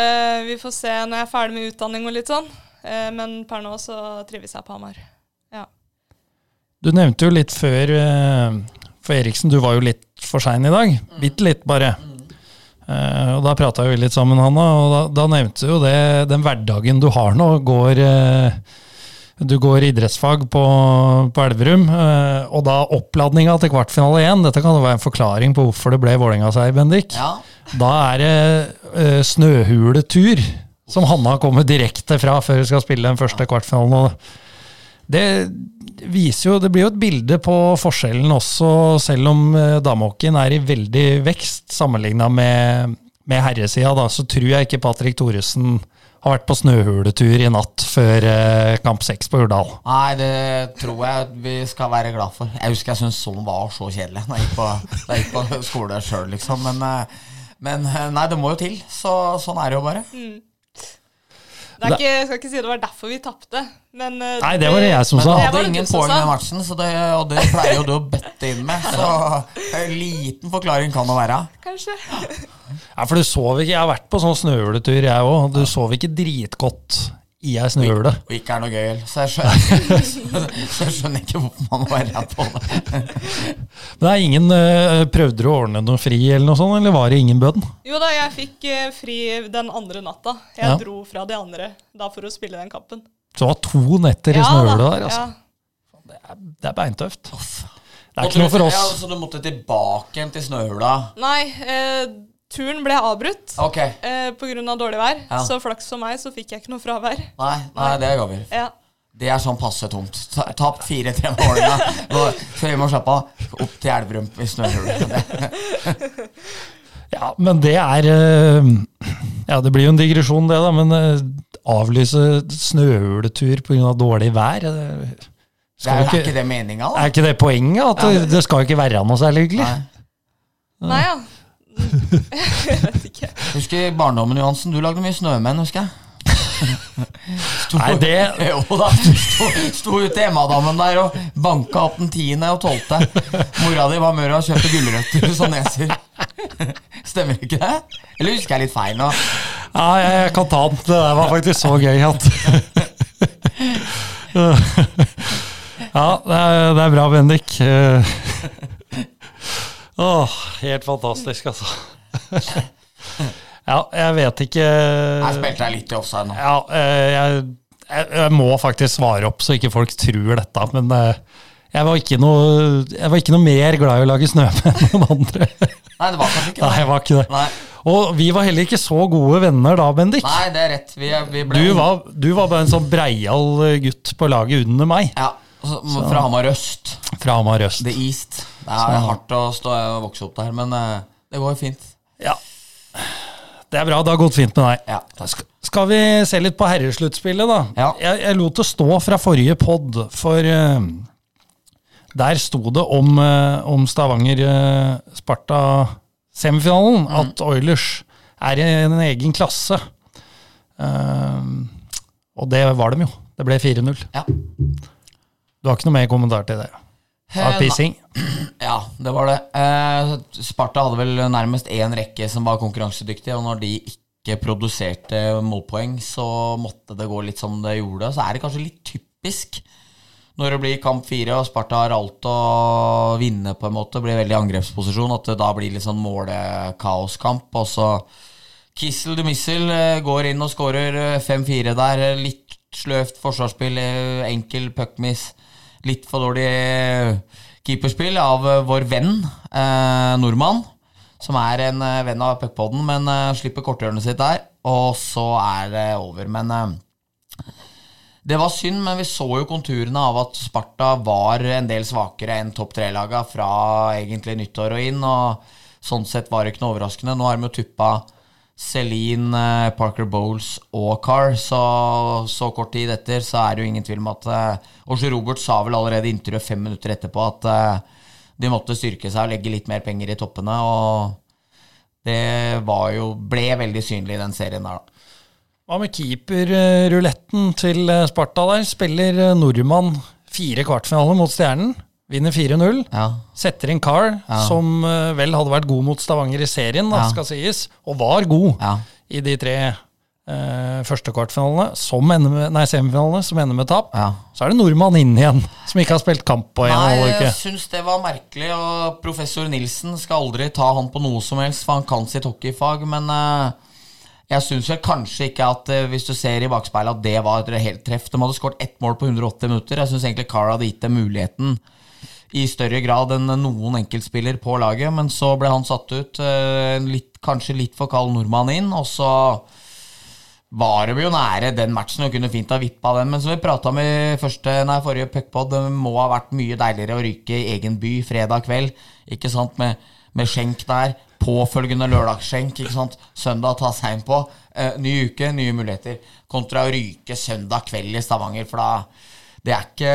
vi får se når jeg er ferdig med utdanning og litt sånn. Eh, men per nå så trives jeg på Hamar. Ja. Du nevnte jo litt før eh, for Eriksen, du var jo litt for sein i dag. Bitte litt, bare. Uh, og Da prata vi litt sammen, Hanna, og da, da nevnte du jo det, den hverdagen du har nå. går... eh, du går idrettsfag på, på Elverum, eh, og da oppladninga til kvartfinale én. Dette kan jo være en forklaring på hvorfor det ble Vålerenga-seier, Bendik. Ja. Da er det eh, snøhuletur, som Hanna kommer direkte fra før hun skal spille den første kvartfinalen. Det viser jo, det blir jo et bilde på forskjellen også, selv om uh, damehockeyen er i veldig vekst sammenligna med, med herresida, da, så tror jeg ikke Patrick Thoresen har vært på snøhuletur i natt før eh, kamp seks på Urdal. Nei, det tror jeg vi skal være glad for. Jeg husker jeg syntes sånn var så kjedelig da jeg gikk på, da jeg gikk på skole sjøl, liksom. Men, eh, men eh, nei, det må jo til. Så sånn er det jo bare. Det er ikke, jeg skal ikke si det var derfor vi tapte, men eh, Nei, det var det jeg som Men sa. du Det hadde ingen poeng i matchen, så det, og det pleier jo du å bøtte inn med. Så en liten forklaring kan det være. Kanskje. Ja, for du sov ikke. Jeg har vært på sånn snøhuletur, jeg òg. Du sov ikke dritgodt i ei snøhule. Og ikke er noe gøy heller. Så jeg skjønner, så jeg skjønner ikke hvorfor man må være redd på det. Men det er ingen øh, Prøvde du å ordne noe fri, eller noe sånt, eller var det ingen bøden? Jo da, jeg fikk eh, fri den andre natta. Jeg Ja. dro fra de andre da for å spille den kampen. Så det var to netter i Ja snøhule der, altså. ja. det er beintøft. Det er ikke noe for for Ja, oss. så du måtte tilbake igjen til snøhula? Nei, eh, turen ble avbrutt okay. eh, pga. dårlig vær. Ja. Så flaks for meg, så fikk jeg ikke noe fravær. Nei, nei det går vi. Ja. Det er sånn passe tomt. Ta- Tapt 4-3 med Vålerenga. Nå vi må slappe av. Opp til Elverum i snøhula. Ja, men det er eh, Ja, det blir jo en digresjon, det, da. Men eh, avlyse snøhuletur pga. dårlig vær eh, Det skal er, ikke, er ikke det meninga, da? Er ikke det poenget? At det, det skal jo ikke være noe særlig hyggelig? Nei. Nei, ja. Jeg vet ikke. Husker i barndommen, Johansen. Du lagde mye snømenn, husker jeg. Sto, Nei, det Jo da, sto, sto ute i Emmadammen der og banka opp den tiende og tolvte. Mora di var mør og kjøpte gulrøtter og neser. Stemmer ikke det? Eller husker jeg litt feil nå? Ja, jeg, jeg kan ta den. Det der var faktisk så gøy at Ja, det er, det er bra, Bendik. Åh, helt fantastisk, altså. Ja, jeg vet ikke Jeg spilte deg litt i offside nå. Ja, eh, jeg, jeg, jeg må faktisk svare opp så ikke folk tror dette, men eh, jeg var ikke noe, jeg var ikke noe mer glad i å lage snømenn enn noen andre. Nei, det var kanskje ikke det. Nei, det. jeg var ikke det. Nei, Og vi var heller ikke så gode venner da, Bendik. Nei det er rett. Vi, vi ble Du var, du var bare en sånn breial gutt på laget under meg, Ja, så- Fra Hamar øst. fra Hamar øst. The East. Det er hardt å stå og vokse opp der, men eh, det går fint. Ja. Det er bra, det har gått fint med deg. Ja. Sk- Skal vi se litt på herresluttspillet, da? Ja. Jeg, jeg lot det stå fra forrige pod, for uh, der sto det om, uh, om Stavanger-Sparta-semifinalen at Oilers er i en egen klasse. Og det var dem jo. Det ble 4-0. Ja. Du har ikke noe mer kommentar til det? Eh, Av pissing? Ja, det var det. Eh, Sparta hadde vel nærmest én rekke som var konkurransedyktig, og når de ikke produserte målpoeng, så måtte det gå litt som det gjorde. Så er det kanskje litt typisk når det blir kamp fire og Sparta har alt å vinne, på en måte, blir veldig angrepsposisjon, at det da blir litt sånn målekaoskamp, og så Kissel de Missel eh, går inn og skårer eh, 5-4 der. Litt sløvt forsvarsspill, eh, enkel puckmiss. Litt for dårlig eh, keeperspill av eh, vår venn, eh, nordmann. Som er en venn av puckpoden, men eh, slipper korthjørnet sitt der. Og så er det over. Men eh, det var synd, men vi så jo konturene av at Sparta var en del svakere enn topp tre-laga fra egentlig nyttår og inn. Og sånn sett var det ikke noe overraskende. Nå har de jo tuppa Celine, eh, Parker Bowles og Carr, så så kort tid etter så er det jo ingen tvil om at Også Robert sa vel allerede i intervjuet fem minutter etterpå at eh, de måtte styrke seg og legge litt mer penger i toppene. Og det var jo, ble veldig synlig i den serien der, da. Hva med keeperruletten til eh, Sparta der? Spiller eh, nordmann fire kvartfinaler mot Stjernen. Vinner 4-0. Ja. Setter inn Carr, Ja. som eh, vel hadde vært god mot Stavanger i serien, da, skal sies, og var god i de tre eh, første kvartfinalene, som ender med, nei, semifinalene, som ender med tap. ja. Så er det nordmann inn igjen, som ikke har spilt kamp på en halv uke. jeg syns det var merkelig, og professor Nilsen skal aldri ta han på noe som helst, for han kan sitt hockeyfag, men eh, jeg syns kanskje ikke at eh, hvis du ser i bakspeilet at det var et helt treff. De hadde skåret ett mål på 180 minutter. Jeg syns egentlig Carl hadde gitt dem muligheten i større grad enn noen enkeltspiller på laget, men så ble han satt ut. eh, Litt, kanskje litt for kald nordmann inn, og så var de jo nære den matchen og kunne fint ha vippa den. Men som vi prata i første, nei, forrige puckpod, det må ha vært mye deiligere å ryke i egen by fredag kveld. Ikke sant, med, med skjenk der. Påfølgende lørdagsskjenk. Søndag ta seg på. Eh, ny uke, nye muligheter. Kontra å ryke søndag kveld i Stavanger, for da Det er ikke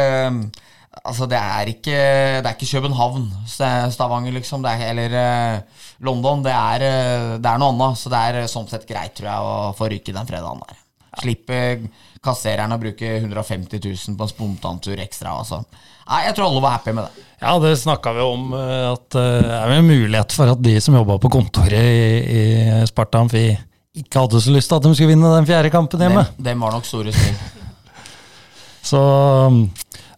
Altså, det er ikke, det er ikke København, Stavanger, liksom. Det er, eller eh, London. Det er, eh, det er noe annet. Så det er eh, sånn sett greit, tror jeg, å få ryke den fredagen der. Slippe kassereren å bruke 150 000 på en spontantur ekstra. Altså. Nei, jeg tror alle var happy med det. Ja, det snakka vi om, at det er en mulighet for at de som jobba på kontoret i, i Sparta Amfi, ikke hadde så lyst til at de skulle vinne den fjerde kampen hjemme. Dem, dem var nok store spill. Så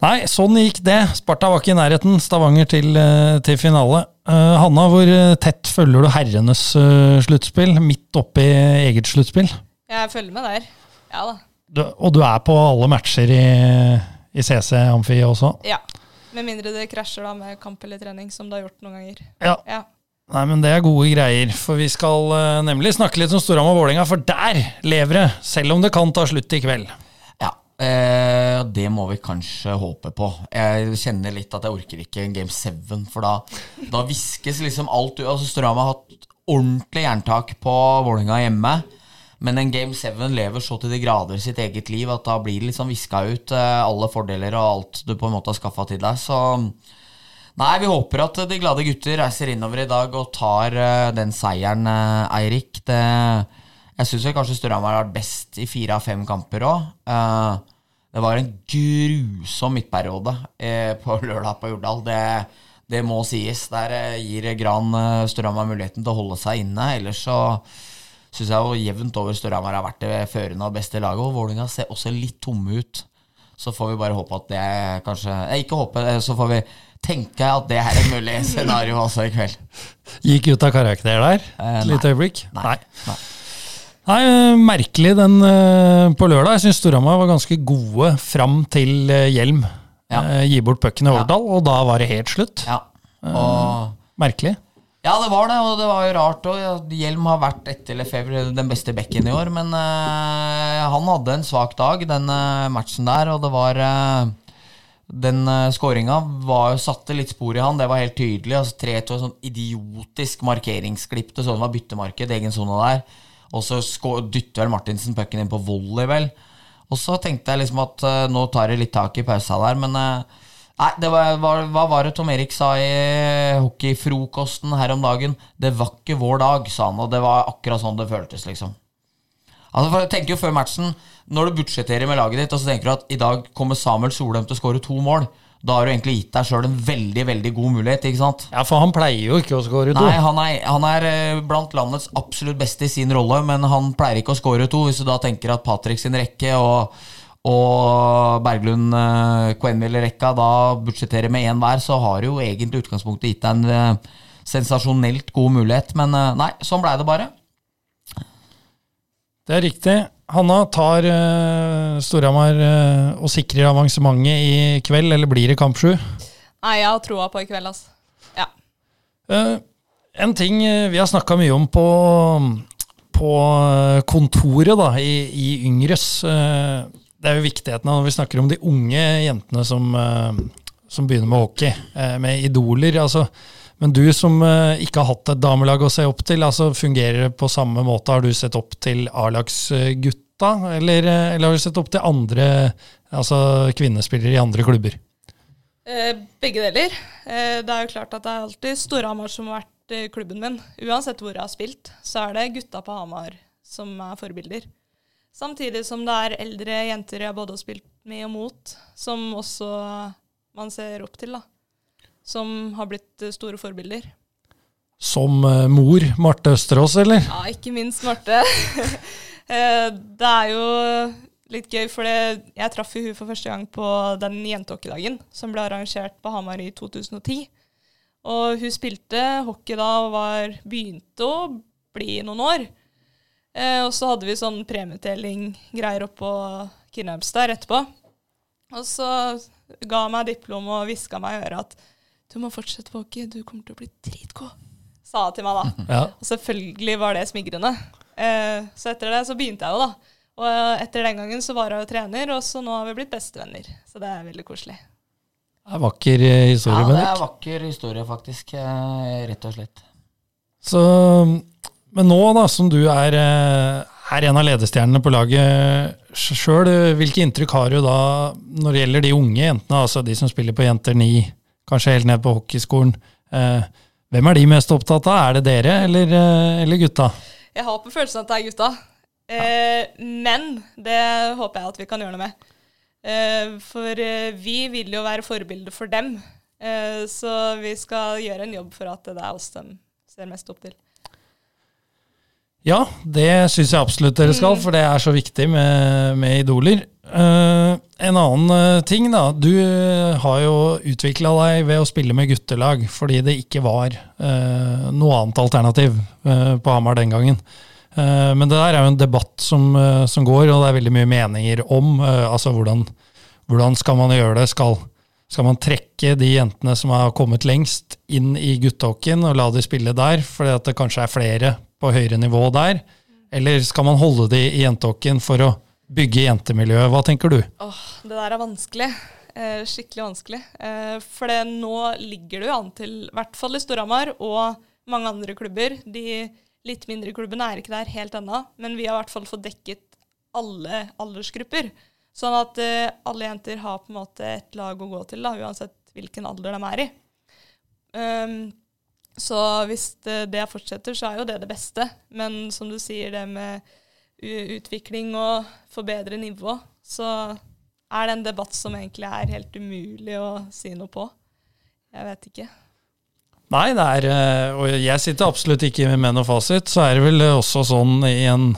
Nei, sånn gikk det. Sparta var ikke i nærheten. Stavanger til, eh, til finale. Eh, Hanna, hvor eh, tett følger du herrenes uh, sluttspill? Midt oppi eget sluttspill? Jeg følger med der. Ja da. Du, og du er på alle matcher i, i CC Amfi også? Ja. Med mindre det krasjer da med kamp eller trening, som det har gjort noen ganger. Ja. Ja. Nei, men det er gode greier, for vi skal nemlig snakke litt om Storhamar Vålerenga, for der lever det, selv om det kan ta slutt i kveld. Eh, det må vi kanskje håpe på. Jeg kjenner litt at jeg orker ikke Game 7, for da, da viskes liksom alt ut. Altså, Storhamar har hatt ordentlig jerntak på Vålerenga hjemme. Men en Game 7 lever så til de grader sitt eget liv at da blir det liksom viska ut eh, alle fordeler og alt du på en måte har skaffa til deg. Så nei, vi håper at de glade gutter reiser innover i dag og tar eh, den seieren, eh, Eirik. Det, jeg syns kanskje Storhamar har vært best i fire av fem kamper òg. det var en grusom midtperiode eh, på lørdag på Jordal. Det, det må sies. Der eh, gir Gran uh, Storhamar muligheten til å holde seg inne. Ellers så syns jeg jo jevnt over Storhamar har vært det førende og beste laget. Og Vålerenga ser også litt tomme ut. Så får vi bare håpe at det kanskje eh, Ikke håpe, eh, så får vi tenke at det er et mulig scenario også i kveld. Gikk ut av karakter der Eh, et lite øyeblikk? Nei. Nei. Nei, eh, merkelig den eh, på lørdag. Jeg syns Storhamar var ganske gode fram til eh, Hjelm Ja. gi bort pucken i Årdal, og da var det helt slutt. Ja. Og Merkelig. Ja, det var det, og det var jo rart òg. Hjelm har vært etter Lefebvre den beste bekken i år, men uh, han hadde en svak dag, den matchen der, og det var uh, Den uh, skåringa satte litt spor i han, det var helt tydelig. Altså 3-2, sånn idiotisk markeringsklipp til sånn var byttemarked, egen sone der. Og så dytter vel Martinsen pucken inn på volley, vel. Og så tenkte jeg liksom at uh, nå tar det litt tak i pausa der, men uh, Nei, var, var, hva var det Tom Erik sa i hockeyfrokosten her om dagen? Det var ikke vår dag, sa han, og det var akkurat sånn det føltes, liksom. Altså, for jeg tenker jo før matchen, når du budsjetterer med laget ditt, og så tenker du at i dag kommer Samuel Solheim til å skåre to mål, da har du egentlig gitt deg sjøl en veldig, veldig god mulighet, ikke sant? Ja, for han pleier jo ikke å score to. Nei, han er, han er eh, blant landets absolutt beste i sin rolle, men han pleier ikke å score to. Hvis du da tenker at Patrick sin rekke og, og Berglund Quenville-rekka da budsjetterer med én hver, så har du jo egentlig utgangspunktet gitt deg en eh, sensasjonelt god mulighet. Men eh, nei, sånn blei det bare. Det er riktig. Hanna tar uh, Storhamar uh, og sikrer avansementet i kveld, eller blir det kamp sju? Nei, jeg har troa på i kveld, altså. Ja. Uh, en ting vi har snakka mye om på, på kontoret da, i, i Yngres, det er jo viktigheten av når vi snakker om de unge jentene som, som begynner med hockey, med idoler. altså men du som eh, ikke har hatt et damelag å se opp til, altså fungerer det på samme måte? Har du sett opp til A-lagsgutta, eller, eh, eller har du sett opp til andre altså kvinnespillere i andre klubber? Eh, begge deler. Det er jo klart at det er alltid Storhamar som har vært klubben min. Uansett hvor jeg har spilt, så er det gutta på Hamar som er forbilder. Samtidig som det er eldre jenter jeg både har spilt med og mot, som også man ser opp til, da. Som har blitt eh, store forbilder. Som eh, mor Marte Østerås, eller? Ja, ikke minst Marte. Eh, det er jo litt gøy, for jeg traff jo hun for første gang på den jentehockeydagen som ble arrangert på Hamar i 2010. Og hun spilte hockey da og var, begynte å bli noen år. Eh, og så hadde vi sånn premieutdeling-greier oppå Kinnhems der etterpå. Og så ga hun meg diplom og hviska meg i øret at du må fortsette på hockey, du kommer til å bli dritgod. Sa hun til meg da. Ja. Og selvfølgelig var det smigrende. Eh, så etter det så begynte jeg jo, da. Og eh, etter den gangen så var jeg jo trener, og så nå har vi blitt bestevenner. Så det er veldig koselig. Det er vakker historie, eh, Ja, det er vakker historie, faktisk. eh, Rett og slett. Så, men nå da, som du er, eh, er en av ledestjernene på laget sjøl, hvilke inntrykk har du da når det gjelder de unge jentene, altså de som spiller på Jenter 9, kanskje helt ned på hockeyskolen? Eh, Hvem er de mest opptatt av? Er det dere eller, eh, eller gutta? Jeg har på følelsen at det er gutta. Eh, men det håper jeg at vi kan gjøre noe med. Eh, for vi vil jo være forbilde for dem. Eh, så vi skal gjøre en jobb for at det er oss de ser mest opp til. Ja, det syns jeg absolutt dere skal, for det er så viktig med, med idoler. Eh, en annen eh, ting, da. Du eh, har jo utvikla deg ved å spille med guttelag, fordi det ikke var uh, noe annet alternativ uh, på Hamar den gangen. Men det der er jo en debatt som, som går, og det er veldig mye meninger om. altså hvordan, hvordan skal man gjøre det? Skal, Skal man trekke de jentene som har kommet lengst, inn i guttehockeyen og la de spille der, fordi at det kanskje er flere på høyere nivå der? Eller skal man holde de i jentehockeyen for å bygge jentemiljøet? Hva tenker du? Åh, det der er vanskelig. Eh, skikkelig vanskelig. Eh, for det, nå ligger det jo an til, i hvert fall i Storhamar og mange andre klubber De litt mindre klubbene er ikke der helt ennå, men vi har i hvert fall fått dekket alle aldersgrupper. Sånn at eh, alle jenter har på en måte et lag å gå til, da, uansett hvilken alder de er i. Um, så hvis det, det fortsetter, så er jo det det beste. Men som du sier, det med utvikling og forbedre nivå, så er det en debatt som egentlig er helt umulig å si noe på. Jeg vet ikke. Nei, det er eh, Og jeg sitter absolutt ikke med noe fasit. Så er det vel også sånn i en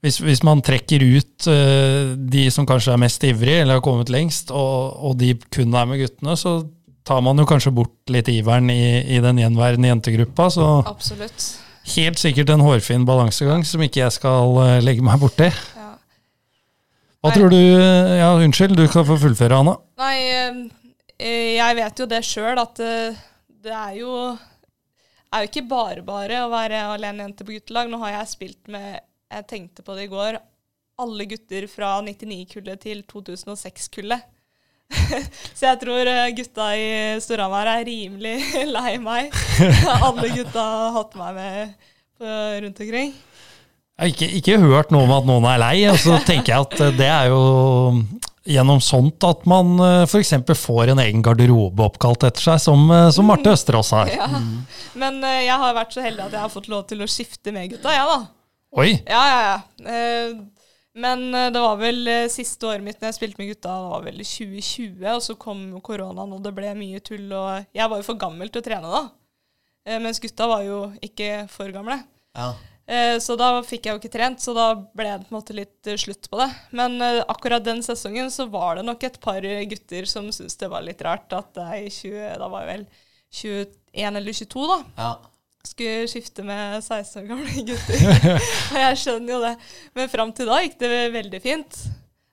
Hvis, hvis man trekker ut eh, de som kanskje er mest ivrige, eller har kommet lengst, og, og de kun er med guttene, så tar man jo kanskje bort litt iveren i, i den gjenværende jentegruppa. Så Absolutt. Helt sikkert en hårfin balansegang som ikke jeg skal eh, legge meg borti. Ja. Hva tror du Ja, unnskyld, du kan få fullføre, Anna. Nei, eh, jeg vet jo det sjøl, at eh, det er jo er jo ikke bare bare å være alene jente på guttelag. Nå har jeg spilt med Jeg tenkte på det i går. Alle gutter fra 99-kullet til 2006-kullet. Så jeg tror eh, gutta i Storhamar er rimelig lei meg. Alle gutta har hatt meg med rundt omkring. Jeg har ikke, ikke hørt noe om at noen er lei, og så tenker jeg at eh, det er jo gjennom sånt at man f.eks. får en egen garderobe oppkalt etter seg, som, eh, som Marte Østerås har. Ja. Men eh, jeg har vært så heldig at jeg har fått lov til å skifte med gutta, jeg, da. Oi! Ja, ja, ja. Men eh, det var vel eh, siste året mitt når jeg spilte med gutta, det var vel 2020, og så kom koronaen, og det ble mye tull, og jeg var jo for gammel til å trene da. Eh, mens gutta var jo ikke for gamle. Ja. Så da fikk jeg jo ikke trent, så da ble det på en måte litt slutt på det. Men akkurat den sesongen så var det nok et par gutter som syntes det var litt rart at jeg i 20, da var jeg vel 21 eller 22 da, ja. Skulle skifte med 16 år gamle gutter. og jeg skjønner jo det. Men fram til da gikk det veldig fint.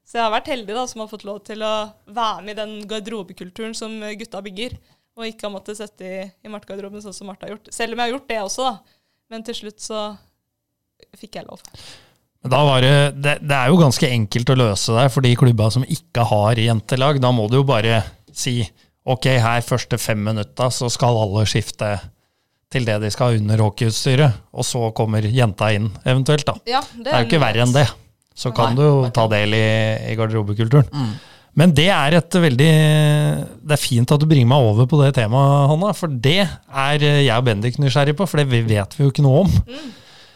Så jeg har vært heldig da, som har fått lov til å være med i den garderobekulturen som gutta bygger. Og ikke har måttet sette i, i Marte-garderoben sånn som Marte har gjort. Selv om jeg har gjort det også, da. Men til slutt så fikk jeg lov. Da var det, det, det er jo ganske enkelt å løse det for de klubba som ikke har jentelag. Da må du jo bare si ok, her første fem minutta så skal alle skifte til det de skal under hockeyutstyret, og så kommer jenta inn eventuelt, da. Ja, Det er jo ikke verre enn det. Så kan Nei, du jo ta del i, i garderobekulturen. Mm. Men det er et veldig Det er fint at du bringer meg over på det temaet, Hanna. For det er jeg og Bendik nysgjerrig på, for det vet vi jo ikke noe om.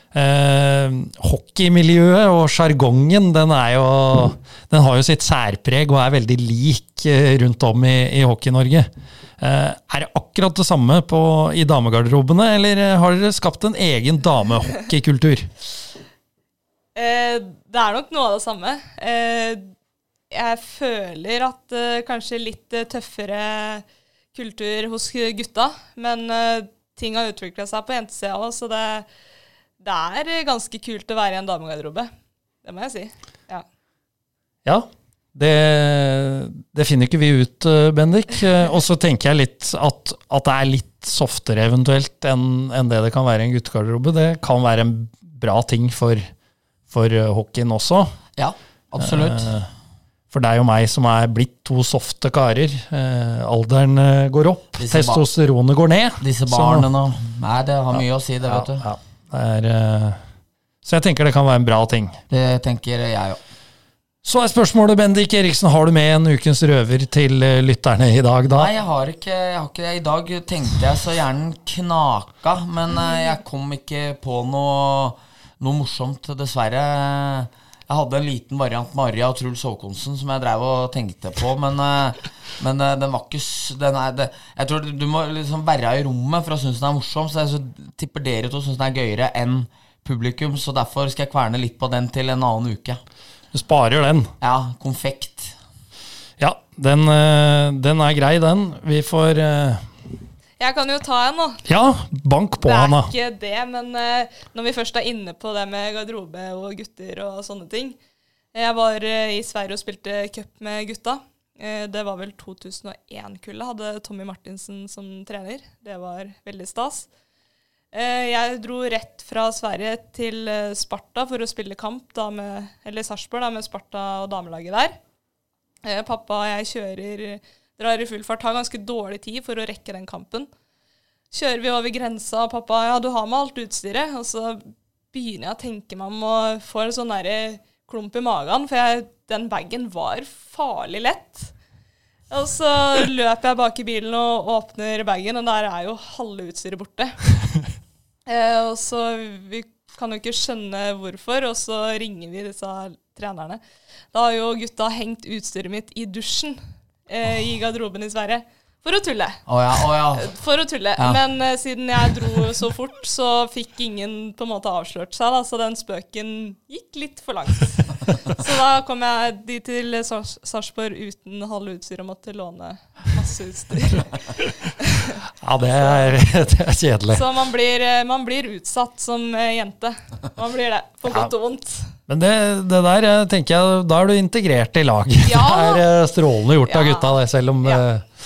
Eh, hockeymiljøet og sjargongen, den, den har jo sitt særpreg og er veldig lik eh, rundt om i, i Hockey-Norge. Eh, er det akkurat det samme på, i damegarderobene, eller eh, har dere skapt en egen damehockeykultur? Eh, det er nok noe av det samme. Eh, jeg føler at eh, kanskje litt tøffere kultur hos gutta, men eh, ting har utvikla seg på jentesida òg, så det, det er eh, ganske kult å være i en damegarderobe. Det må jeg si. Ja. Ja, det, det finner ikke vi ut, eh, Bendik. Eh, Og så tenker jeg litt at, at det er litt softere eventuelt enn enn det det kan være i en guttegarderobe. Det kan være en bra ting for, for hockeyen også. ja, absolutt. For deg og meg som er blitt to softe karer. Alderen går opp, testosteronet går ned. Disse barna nå Nei, det har mye å si, det, vet du. ja, er, eh, så jeg tenker det kan være en bra ting. Det tenker jeg òg. Så er spørsmålet, Bendik Eriksen, har du med en ukens røver til eh, lytterne i dag, da? Nei, jeg har ikke, jeg har ikke det. I dag tenkte jeg så gjerne knaka, men eh, jeg kom ikke på noe, noe morsomt, dessverre. Jeg hadde en liten variant Maria og Truls Håkonsen som jeg drev og tenkte på, men, eh, men eh, den var ikke den er, det, Jeg tror du må liksom være i rommet for å synes den er morsom, så jeg så tipper dere to syns den er gøyere enn publikum, så derfor skal jeg kverne litt på den til en annen uke. Du sparer den. Ja, konfekt. Ja, den, eh, den er grei, den. Vi får Jeg kan jo ta en, da. Ja, bank på, Det er ikke det, men uh, når vi først er inne på det med garderobe og gutter og sånne ting Jeg var uh, i Sverige og spilte cup med gutta Uh, Det var vel 2001-kullet. Hadde Tommy Martinsen som trener. Det var veldig stas. Jeg dro rett fra Sverige til Sparta for å spille kamp, da med, eller Sarpsborg, med Sparta og damelaget der. Pappa og jeg kjører, drar i full fart, har ganske dårlig tid for å rekke den kampen. Kjører vi over grensa, og pappa ja, du har med alt utstyret. Og så begynner jeg å tenke meg om og får en sånn derre klump i magen, for jeg, den bagen var farlig lett. Og så løper jeg bak i bilen og åpner bagen, og der er jo halve utstyret borte. eh, og så Vi kan jo ikke skjønne hvorfor, og så ringer vi disse trenerne. Da har jo gutta hengt utstyret mitt i dusjen eh, i garderoben i Sverige. For å tulle. Oh ja, oh ja. For å tulle. Ja. Men eh, siden jeg dro så fort, så fikk ingen på en måte avslørt seg, da, så den spøken gikk litt for langt. så da kom jeg dit til Sars- Sarpsborg uten halve utstyret og måtte låne masse utstyr. Ja, det er, det er kjedelig. Så man blir, eh, man blir utsatt som eh, jente. Man blir det. For godt og vondt. Men det, det der tenker jeg, da er du integrert i laget. Ja. Det er eh, strålende gjort av gutta, det, selv om Ja. eh,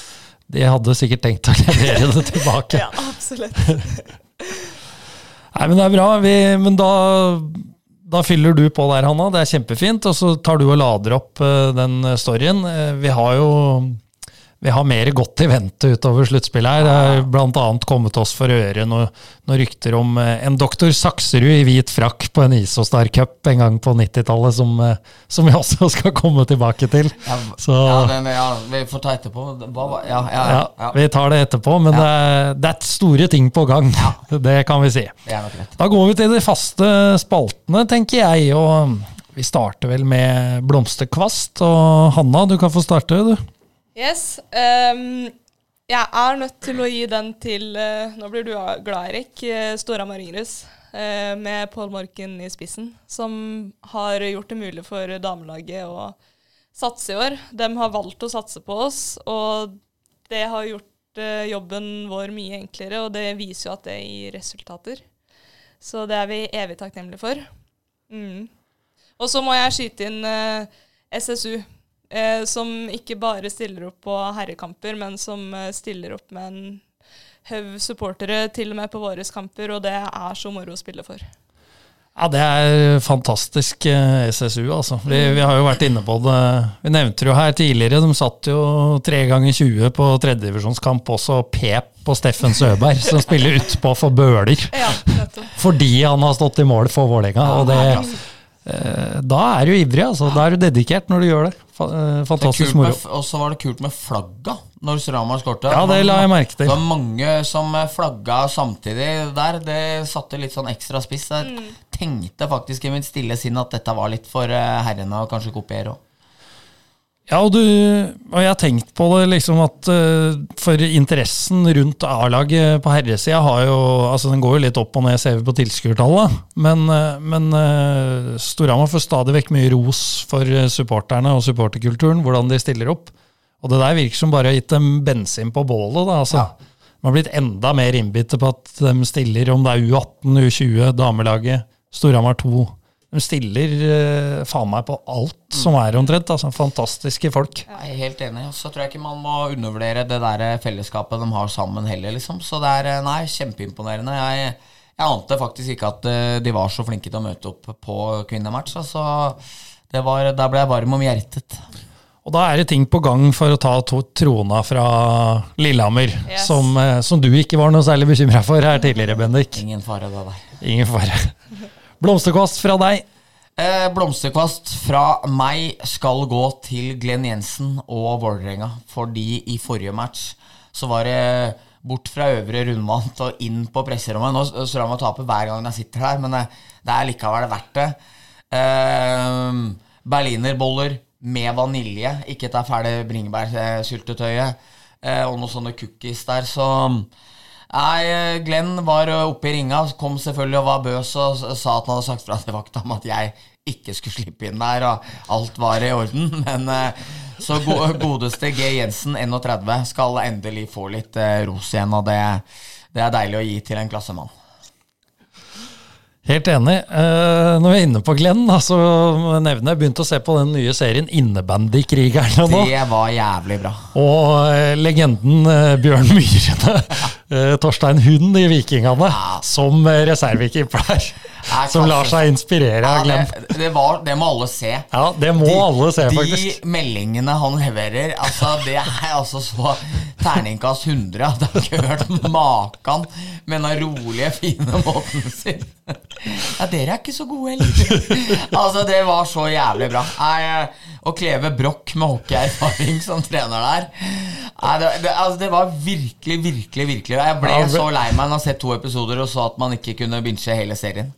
de hadde sikkert tenkt å levere det tilbake. Ja, absolutt. Nei, men det er bra. Vi, men da, da fyller du på der, Hanna. Det er kjempefint. Og så tar du og lader opp eh, den storyen. Vi har jo vi har mer godt i vente utover sluttspillet her. Det er annet kommet oss for øre noen noe rykter om eh, en doktor Sakserud i hvit frakk på en Isostar Cup en gang på 90-tallet, som, eh, som vi også skal komme tilbake til. Ja, Så ja, den, ja, vi får ta etterpå. Ja, ja, ja, ja, ja. vi tar det etterpå, men det, er, det er store ting på gang. Det kan vi si. Da går vi til de faste spaltene, tenker jeg. Og vi starter vel med blomsterkvast. Og Hanna, du kan få starte, du. Yes. Um, jeg er nødt til å gi den til uh, Nå blir du glad, Erik. Stora Maringrus. Eh, med Pål Morken i spissen, som har gjort det mulig for damelaget å satse i år. De har valgt å satse på oss, og det har gjort eh, jobben vår mye enklere, og det viser jo at det gir resultater. Så det er vi evig takknemlige for. Mm. Og så må jeg skyte inn eh, SSU, eh, som ikke bare stiller opp på herrekamper, men som eh, stiller opp med en haug supportere til og med på våre kamper, og det er så moro å spille for. Ja, Det er fantastisk eh, SSU, altså. Vi, vi har jo vært inne på det. Vi nevnte jo her tidligere. De satt jo tre ganger 20 på tredjedivisjonskamp, også pep på Steffen Søberg, som spiller utpå for Bøler. Ja. Fordi han har stått i mål for Vålerenga. og det, da er du ivrig, altså. Da er du dedikert når du gjør det. Eh, Det Fantastisk moro. Og så var det kult med flagga når Sramar skårte. Ja, det la jeg merke til. Det var mange som eh, flagga samtidig der. Det satte litt sånn ekstra spiss. Jeg tenkte faktisk i mitt stille sinn at dette var litt for eh, herrene å kanskje kopiere òg. Ja, og, du, og jeg har tenkt på det liksom at uh, for interessen rundt A-laget på herresida har jo altså Den går jo litt opp og ned, ser vi på tilskuertallet. Men, uh, men uh, Storhamar får stadig vekk mye ros for supporterne og supporterkulturen, hvordan de stiller opp. Og det der virker som bare har gitt dem bensin på bålet. da, altså. De har blitt enda mer innbitte på at de stiller, om det er U18, U20, damelaget, Storhamar 2. De stiller uh, faen meg på alt som er omtrent. altså Fantastiske folk. Jeg er helt enig. Og så tror jeg ikke man må undervurdere det der eh, fellesskapet de har sammen heller, liksom. Så det er eh, nei, kjempeimponerende. Jeg, jeg ante faktisk ikke at de var så flinke til å møte opp på kvinnematch. Altså, det var, der ble jeg varm om hjertet. Og da er det ting på gang for å ta to trona fra Lillehammer, Yes. som, som du ikke var noe særlig bekymra for her tidligere, Bendik. Ingen fare, det der. Ingen fare. Blomsterkvast fra deg. Eh, blomsterkvast fra meg skal gå til Glenn Jensen og Vålerenga. Fordi i forrige match så var det bort fra øvre rundvant og inn på presserommet. Nå står han og taper hver gang jeg sitter her, men eh, det er likevel verdt det. Eh, berlinerboller med vanilje, ikke det fæle bringebærsyltetøyet. Eh, og noen sånne cookies der, så Nei, eh, Glenn var eh, oppe i ringa, kom selvfølgelig og var bøs og sa at han hadde sagt fra til vakta om at jeg ikke skulle slippe inn der, og alt var i orden. Men eh, så godeste G. Jensen, 31, skal endelig få litt ros igjen, og det, det er deilig å gi til en klassemann. Helt enig. Når vi er inne på Glenn, så nevner jeg begynte å se på den nye serien Innebandykrigerne nå. Det var jævlig bra. Og legenden Bjørn Myhrene Torstein Hund i Vikingene, som eh, reservekeeper der. Som lar seg inspirere av Glenn. det, det, var, det må alle se. Ja, det må alle se, faktisk. de meldingene han leverer, altså det er altså så terningkast 100. at Jeg har ikke hørt maken med den rolige, fine måten sin. Ja, dere er ikke så gode heller. Altså, det var så jævlig bra. Nei, Å kleve brokk med hockeyerfaring som trener der Nei, det, det, altså, det var virkelig, virkelig, virkelig Jeg ble så lei meg når jeg har sett to episoder og så at man ikke kunne binche hele serien.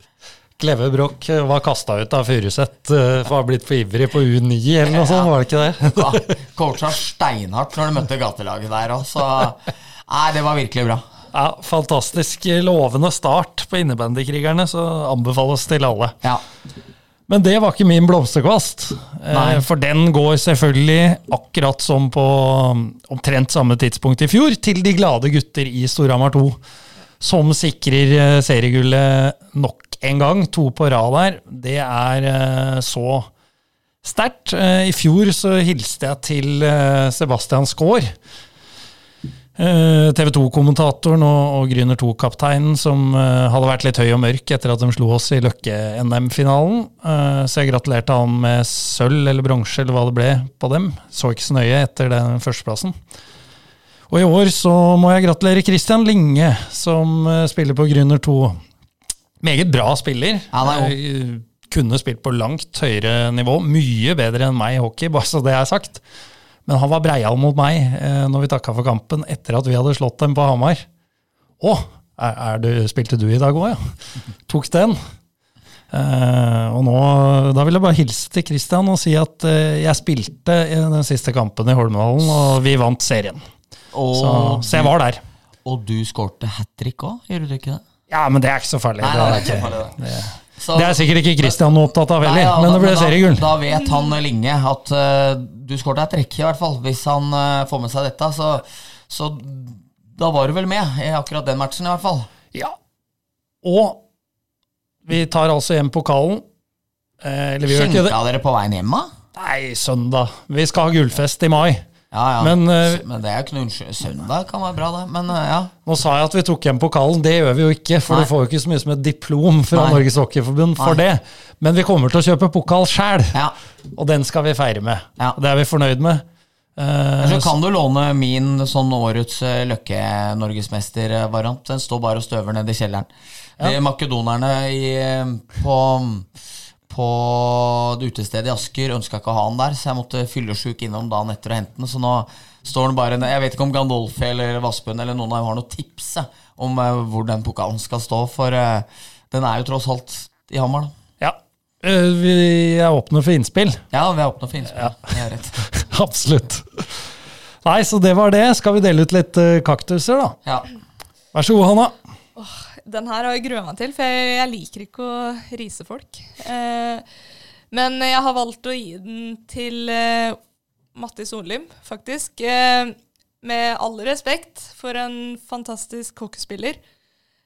Kleve Broch eh, var kasta ut av Furuset eh, for å ha blitt for ivrig på U9 eller noe sånt, var det ikke det? Ja, Coacha steinhardt når de møtte gatelaget der òg, så Nei, det var virkelig bra. Ja, Fantastisk lovende start på innebandykrigerne, så anbefales til alle. Ja. Men det var ikke min blomsterkvast. Eh, Nei. For den går selvfølgelig, akkurat som på um, omtrent samme tidspunkt i fjor, til de glade gutter i Storhamar 2. Som sikrer seriegullet nok en gang. To på rad der. Det er eh, så sterkt. Eh, I fjor så hilste jeg til eh, Sebastian Skaar. TV 2-kommentatoren og, Gryner 2-kapteinen som hadde vært litt høy og mørk etter at de slo oss i Løkke-NM-finalen. Så jeg gratulerte han med sølv eller bronse eller hva det ble på dem. Så ikke så nøye etter den førsteplassen. Og i år så må jeg gratulere Christian Linge, som spiller på Gryner 2. Meget bra spiller. Er god. Eh, Kunne spilt på langt høyere nivå. Mye bedre enn meg i hockey, bare så det er sagt. Men han var breial mot meg eh, når vi takka for kampen etter at vi hadde slått dem på Hamar. Å, er, er du, spilte du i dag òg, ja? Tok den. Eh, og nå, Da vil jeg bare hilse til Christian og si at eh, jeg spilte i den siste kampen i Holmenhallen, og vi vant serien. Og, Så, så jeg var der. og du skårte hat trick òg, gjør du ikke det? Ja, men det er ikke så farlig. Nei, det, er ikke farlig, det, Så- det er sikkert ikke Christian noe opptatt av heller, ja, men det ble seriegull. Da vet han Linge at uh, du skårte et rekke, i hvert fall. Hvis han uh, får med seg dette. Så, så da var du vel med i akkurat den matchen, i hvert fall. Ja. Og vi tar altså hjem pokalen. Eh, Skjenka dere på veien hjem, da? Nei, søndag. Vi skal ha gullfest i mai. Ja, ja. Men, uh, men det er ikke noe unnskyld. Søndag kan være bra, det. Men uh, ja. Nå sa jeg at vi tok hjem pokalen. Det gjør vi jo ikke, for Nei. du får jo ikke så mye som et diplom fra Nei. Norges Hockeyforbund for Nei. det. Men vi kommer til å kjøpe pokal sjæl, ja. og den skal vi feire med. Ja. Det er vi fornøyd med. Uh, Så kan du låne min sånn årets Løkke-norgesmester-variant. Den står bare og støver nede i kjelleren. De makedonerne i, på, på det utestedet i Asker ønska ikke å ha den der, så jeg måtte fyllesjuk innom dagen etter og hente den. Så nå står den bare ned- Jeg vet ikke om Gandolfi eller Vassbøen eller noen av dem har noe tips om eh, hvor den pokalen skal stå, for eh, den er jo tross alt i Hamar, da. ja. Eh, vi er åpne for innspill. Ja, vi er åpne for innspill. Det er rett. Absolutt. Nei, så det var det. Skal vi dele ut litt kaktuser, da? Ja. Vær så god, Hanna. Den her har jeg grua meg til, for jeg, jeg liker ikke å rise folk. Eh, men jeg har valgt å gi den til eh, Matti Sollim, faktisk. Eh, med all respekt for en fantastisk hockeyspiller.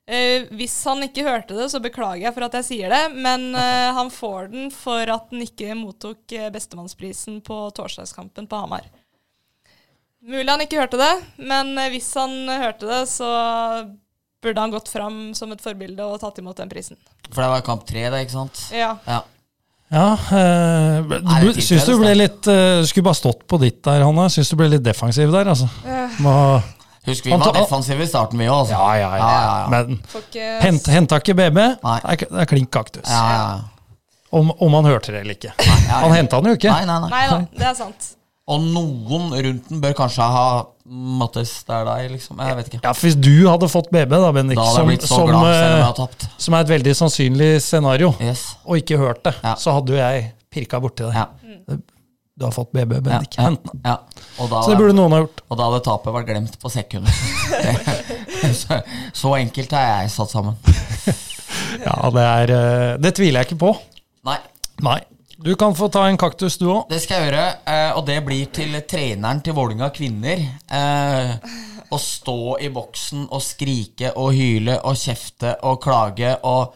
Eh, hvis han ikke hørte det, så beklager jeg for at jeg sier det, men eh, han får den for at han ikke mottok eh, bestemannsprisen på torsdagskampen på Hamar. Mulig han ikke hørte det, men eh, hvis han hørte det, så burde han gått fram som et forbilde og tatt imot den prisen. For det var kamp tre, da, ikke sant? Ja. Ja. Ja, øh, du syns du ble litt øh, Skulle bare stått på ditt der, Hanne. Syns du ble litt defensiv der, altså. Må, Husk, vi var defensive i starten, vi òg. Altså. ja, ja, ja. Ja. Men ikke hent, henta ikke BB. Nei. Det er, er klink kaktus. Ja, ja, ja. Om, om han hørte det eller ikke. ja, Han henta den jo ikke. Nei, nei, nei. Nei da, det er sant. Og noen rundt den bør kanskje ha Mattis, det er deg, liksom. Jeg vet ikke. Ja, Hvis du hadde fått BB, da, Bendik, Da som, som, glad, eh, som er et veldig sannsynlig scenario, Yes. og ikke hørt det, Ja. så hadde jo jeg pirka borti det. Ja. Du har fått BB, Bendik. ja, ja. Da, Så det burde noen ha gjort. og da hadde tapet vært glemt på sekundet. Så, så enkelt har jeg satt sammen. Ja, det, er, eh, det tviler jeg ikke på. Nei, Nei. Du kan få ta en kaktus, du òg. det skal jeg gjøre. eh, Og det blir til treneren til Vålinga kvinner. eh, Å stå i boksen og skrike og hyle og kjefte og klage og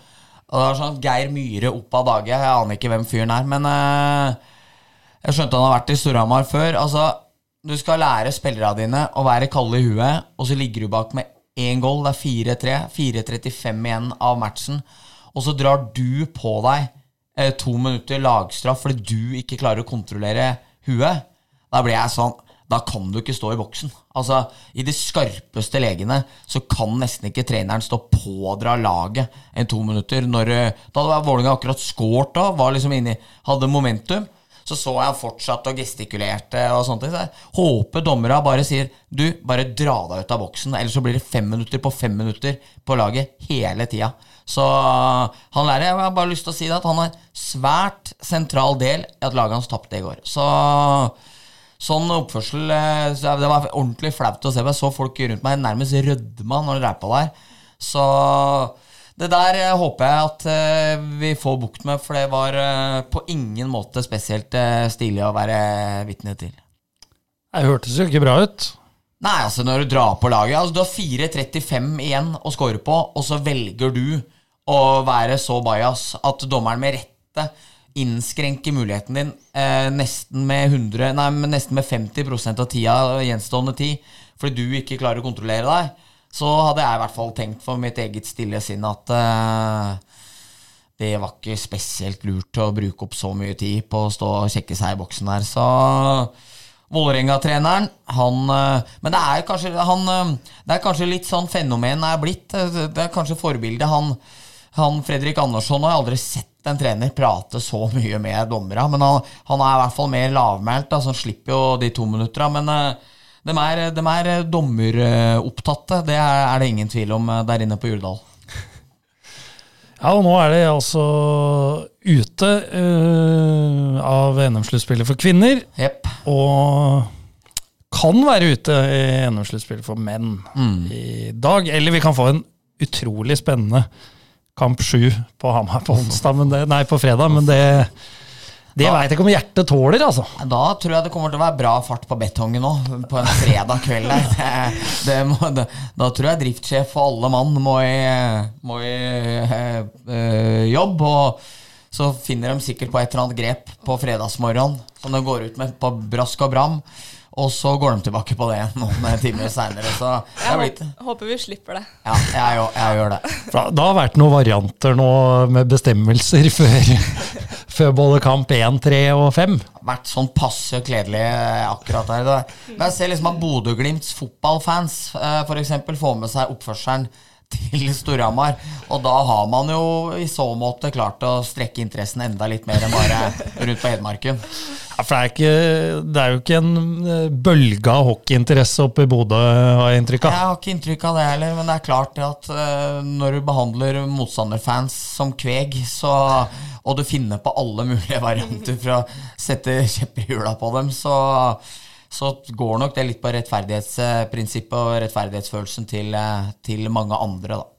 Og det er sånn Geir Myhre opp av dage. Jeg aner ikke hvem fyren er, men eh, jeg skjønte han har vært i Storhamar før. Altså, du skal lære spillerne dine å være kalde i huet, og så ligger du bak med én goal. Det er 4-3. 4-35 igjen av matchen. Og så drar du på deg eh, to minutter lagstraff fordi du ikke klarer å kontrollere huet. Da blir jeg sånn Da kan du ikke stå i boksen. Altså, I de skarpeste legene så kan nesten ikke treneren stå og pådra laget en to minutter. Når, eh, da hadde Vålerenga akkurat skåret, da, var liksom inni, hadde momentum. Så så jeg fortsatt og gestikulerte og sånne ting. Så jeg håper dommerne bare sier Du, bare dra deg ut av boksen, ellers så blir det fem minutter på fem minutter på laget hele tida. Så han lærer Jeg har bare lyst til å si det at han er svært sentral del i at laget hans tapte i går. Så sånn oppførsel eh, Det var ordentlig flaut å se. Jeg så folk rundt meg nærmest rødma når de drev på der. Så det der eh, håper jeg at eh, vi får bukt med, for det var eh, på ingen måte spesielt stilig å være vitne til. Det hørtes jo ikke bra ut. Nei, altså når du drar på laget altså Du har 4.35 igjen å score på, og så velger du å være så bajas at dommeren med rette innskrenker muligheten din eh, nesten med 100 Nei, nesten med 50% av tida, gjenstående tid, fordi du ikke klarer å kontrollere deg, så hadde jeg i hvert fall tenkt for mitt eget stille sinn at uh, det var ikke spesielt lurt å bruke opp så mye tid på å stå og sjekke seg i boksen der. Så Vålerenga-treneren, han eh, Men det er kanskje han, eh, Det er kanskje litt sånn fenomen er blitt. Det er kanskje forbildet. Han, han Fredrik Andersson har jeg aldri sett en trener prate så mye med dommerne. Men han, han er i hvert fall mer lavmælt, Altså, han slipper jo de to minutta. Men de er, de er dommeropptatte, det er, er det ingen tvil om eh, der inne på Jordal. Ja, og nå er de altså ute uh, av NM-sluttspillet for kvinner. Yep. Og kan være ute i NM-sluttspillet for menn i dag. Eller vi kan få en utrolig spennende kamp sju på Hamar på onsdag, men det, nei, på fredag. Men det, det veit jeg ikke om hjertet tåler, altså. Da tror jeg det kommer til å være bra fart på betongen nå, på en fredag kveld. Det, må, det, da tror jeg driftssjef og alle mann må i, må i eh, jobb. Og så finner de sikkert på et eller annet grep på fredagsmorgenen som de går ut med på brask og bram. Og så går de tilbake på det noen timer seinere. Så Jeg blitt håper, vi slipper det. Ja, jeg, gjør- jeg gjør det. For Det det har vært noen varianter nå med bestemmelser før, før både kamp 1, 3 og 5. Det har vært sånn passe kledelig eh, akkurat der. Men jeg ser liksom at Bodø-Glimts fotballfans f.eks. for eksempel får med seg oppførselen til Storhamar. Og da har man jo i så måte klart å strekke interessen enda litt mer enn bare rundt på Hedmarken. Ja, for det er, ikke, det er jo ikke en eh, bølge av hockeyinteresse oppe i Bodø, har jeg inntrykk av. Jeg har ikke inntrykk av det heller, men det er klart at eh, når du behandler motstanderfans som kveg, så, og du finner på alle mulige varianter for å sette kjepper i hjula på dem, så, så går nok det litt på rettferdighetsprinsippet og rettferdighetsfølelsen til, eh, til mange andre, da.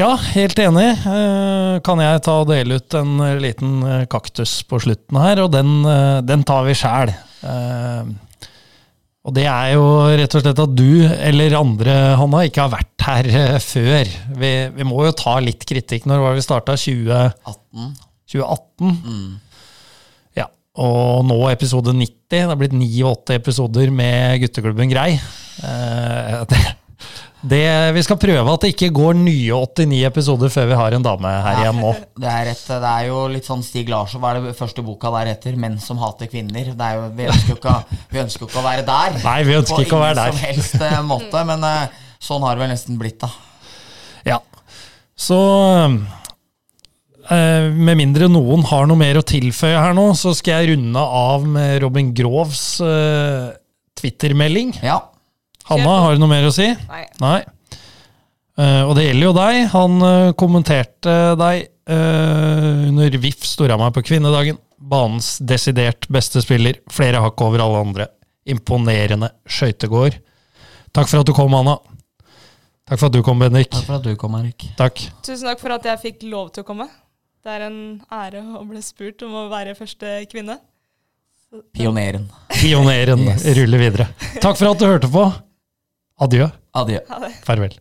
Ja, helt enig. Eh, Kan jeg ta og dele ut en liten eh, kaktus på slutten her, og den, den tar vi sjæl. Og det er jo rett og slett at du eller andre, Hanna, ikke har vært her før. Vi, vi må jo ta litt kritikk. Når var vi starta? 2018? 2018? Ja. Og nå episode 90. Det har blitt 89 episoder med gutteklubben Grei. Eh, det, det, vi skal prøve at det ikke går nye 89 episoder før vi har en dame her igjen nå. Det er, et, det er jo litt sånn Stig Larsson, hva er det første boka der heter? 'Menn som hater kvinner'. Det er jo, vi, ønsker jo ikke, vi ønsker ikke å være der. Nei, vi ønsker ikke å være der. På ingen som helst eh, måte, men eh, sånn har det vel nesten blitt, da. Ja. Så med mindre noen har noe mer å tilføye her nå, så skal jeg runde av med Robin Groves uh, Twitter-melding. Ja. Hanna, har du noe mer å si? Nei. Nei. Uh, og det gjelder jo deg. Han uh, kommenterte deg eh, under VIF Storhamar på kvinnedagen. Banens desidert beste spiller. Flere hakk over alle andre. Imponerende skøytegård. Takk for at du kom, Anna. Takk for at du kom, Bendik. Takk for at du kom, Erik. Takk. Tusen takk for at jeg fikk lov til å komme. Det er en ære å bli spurt om å være første kvinne. Pioneren. Pioneren Yes. ruller videre. Takk for at du hørte på. Adjø. Adjø. Farvel.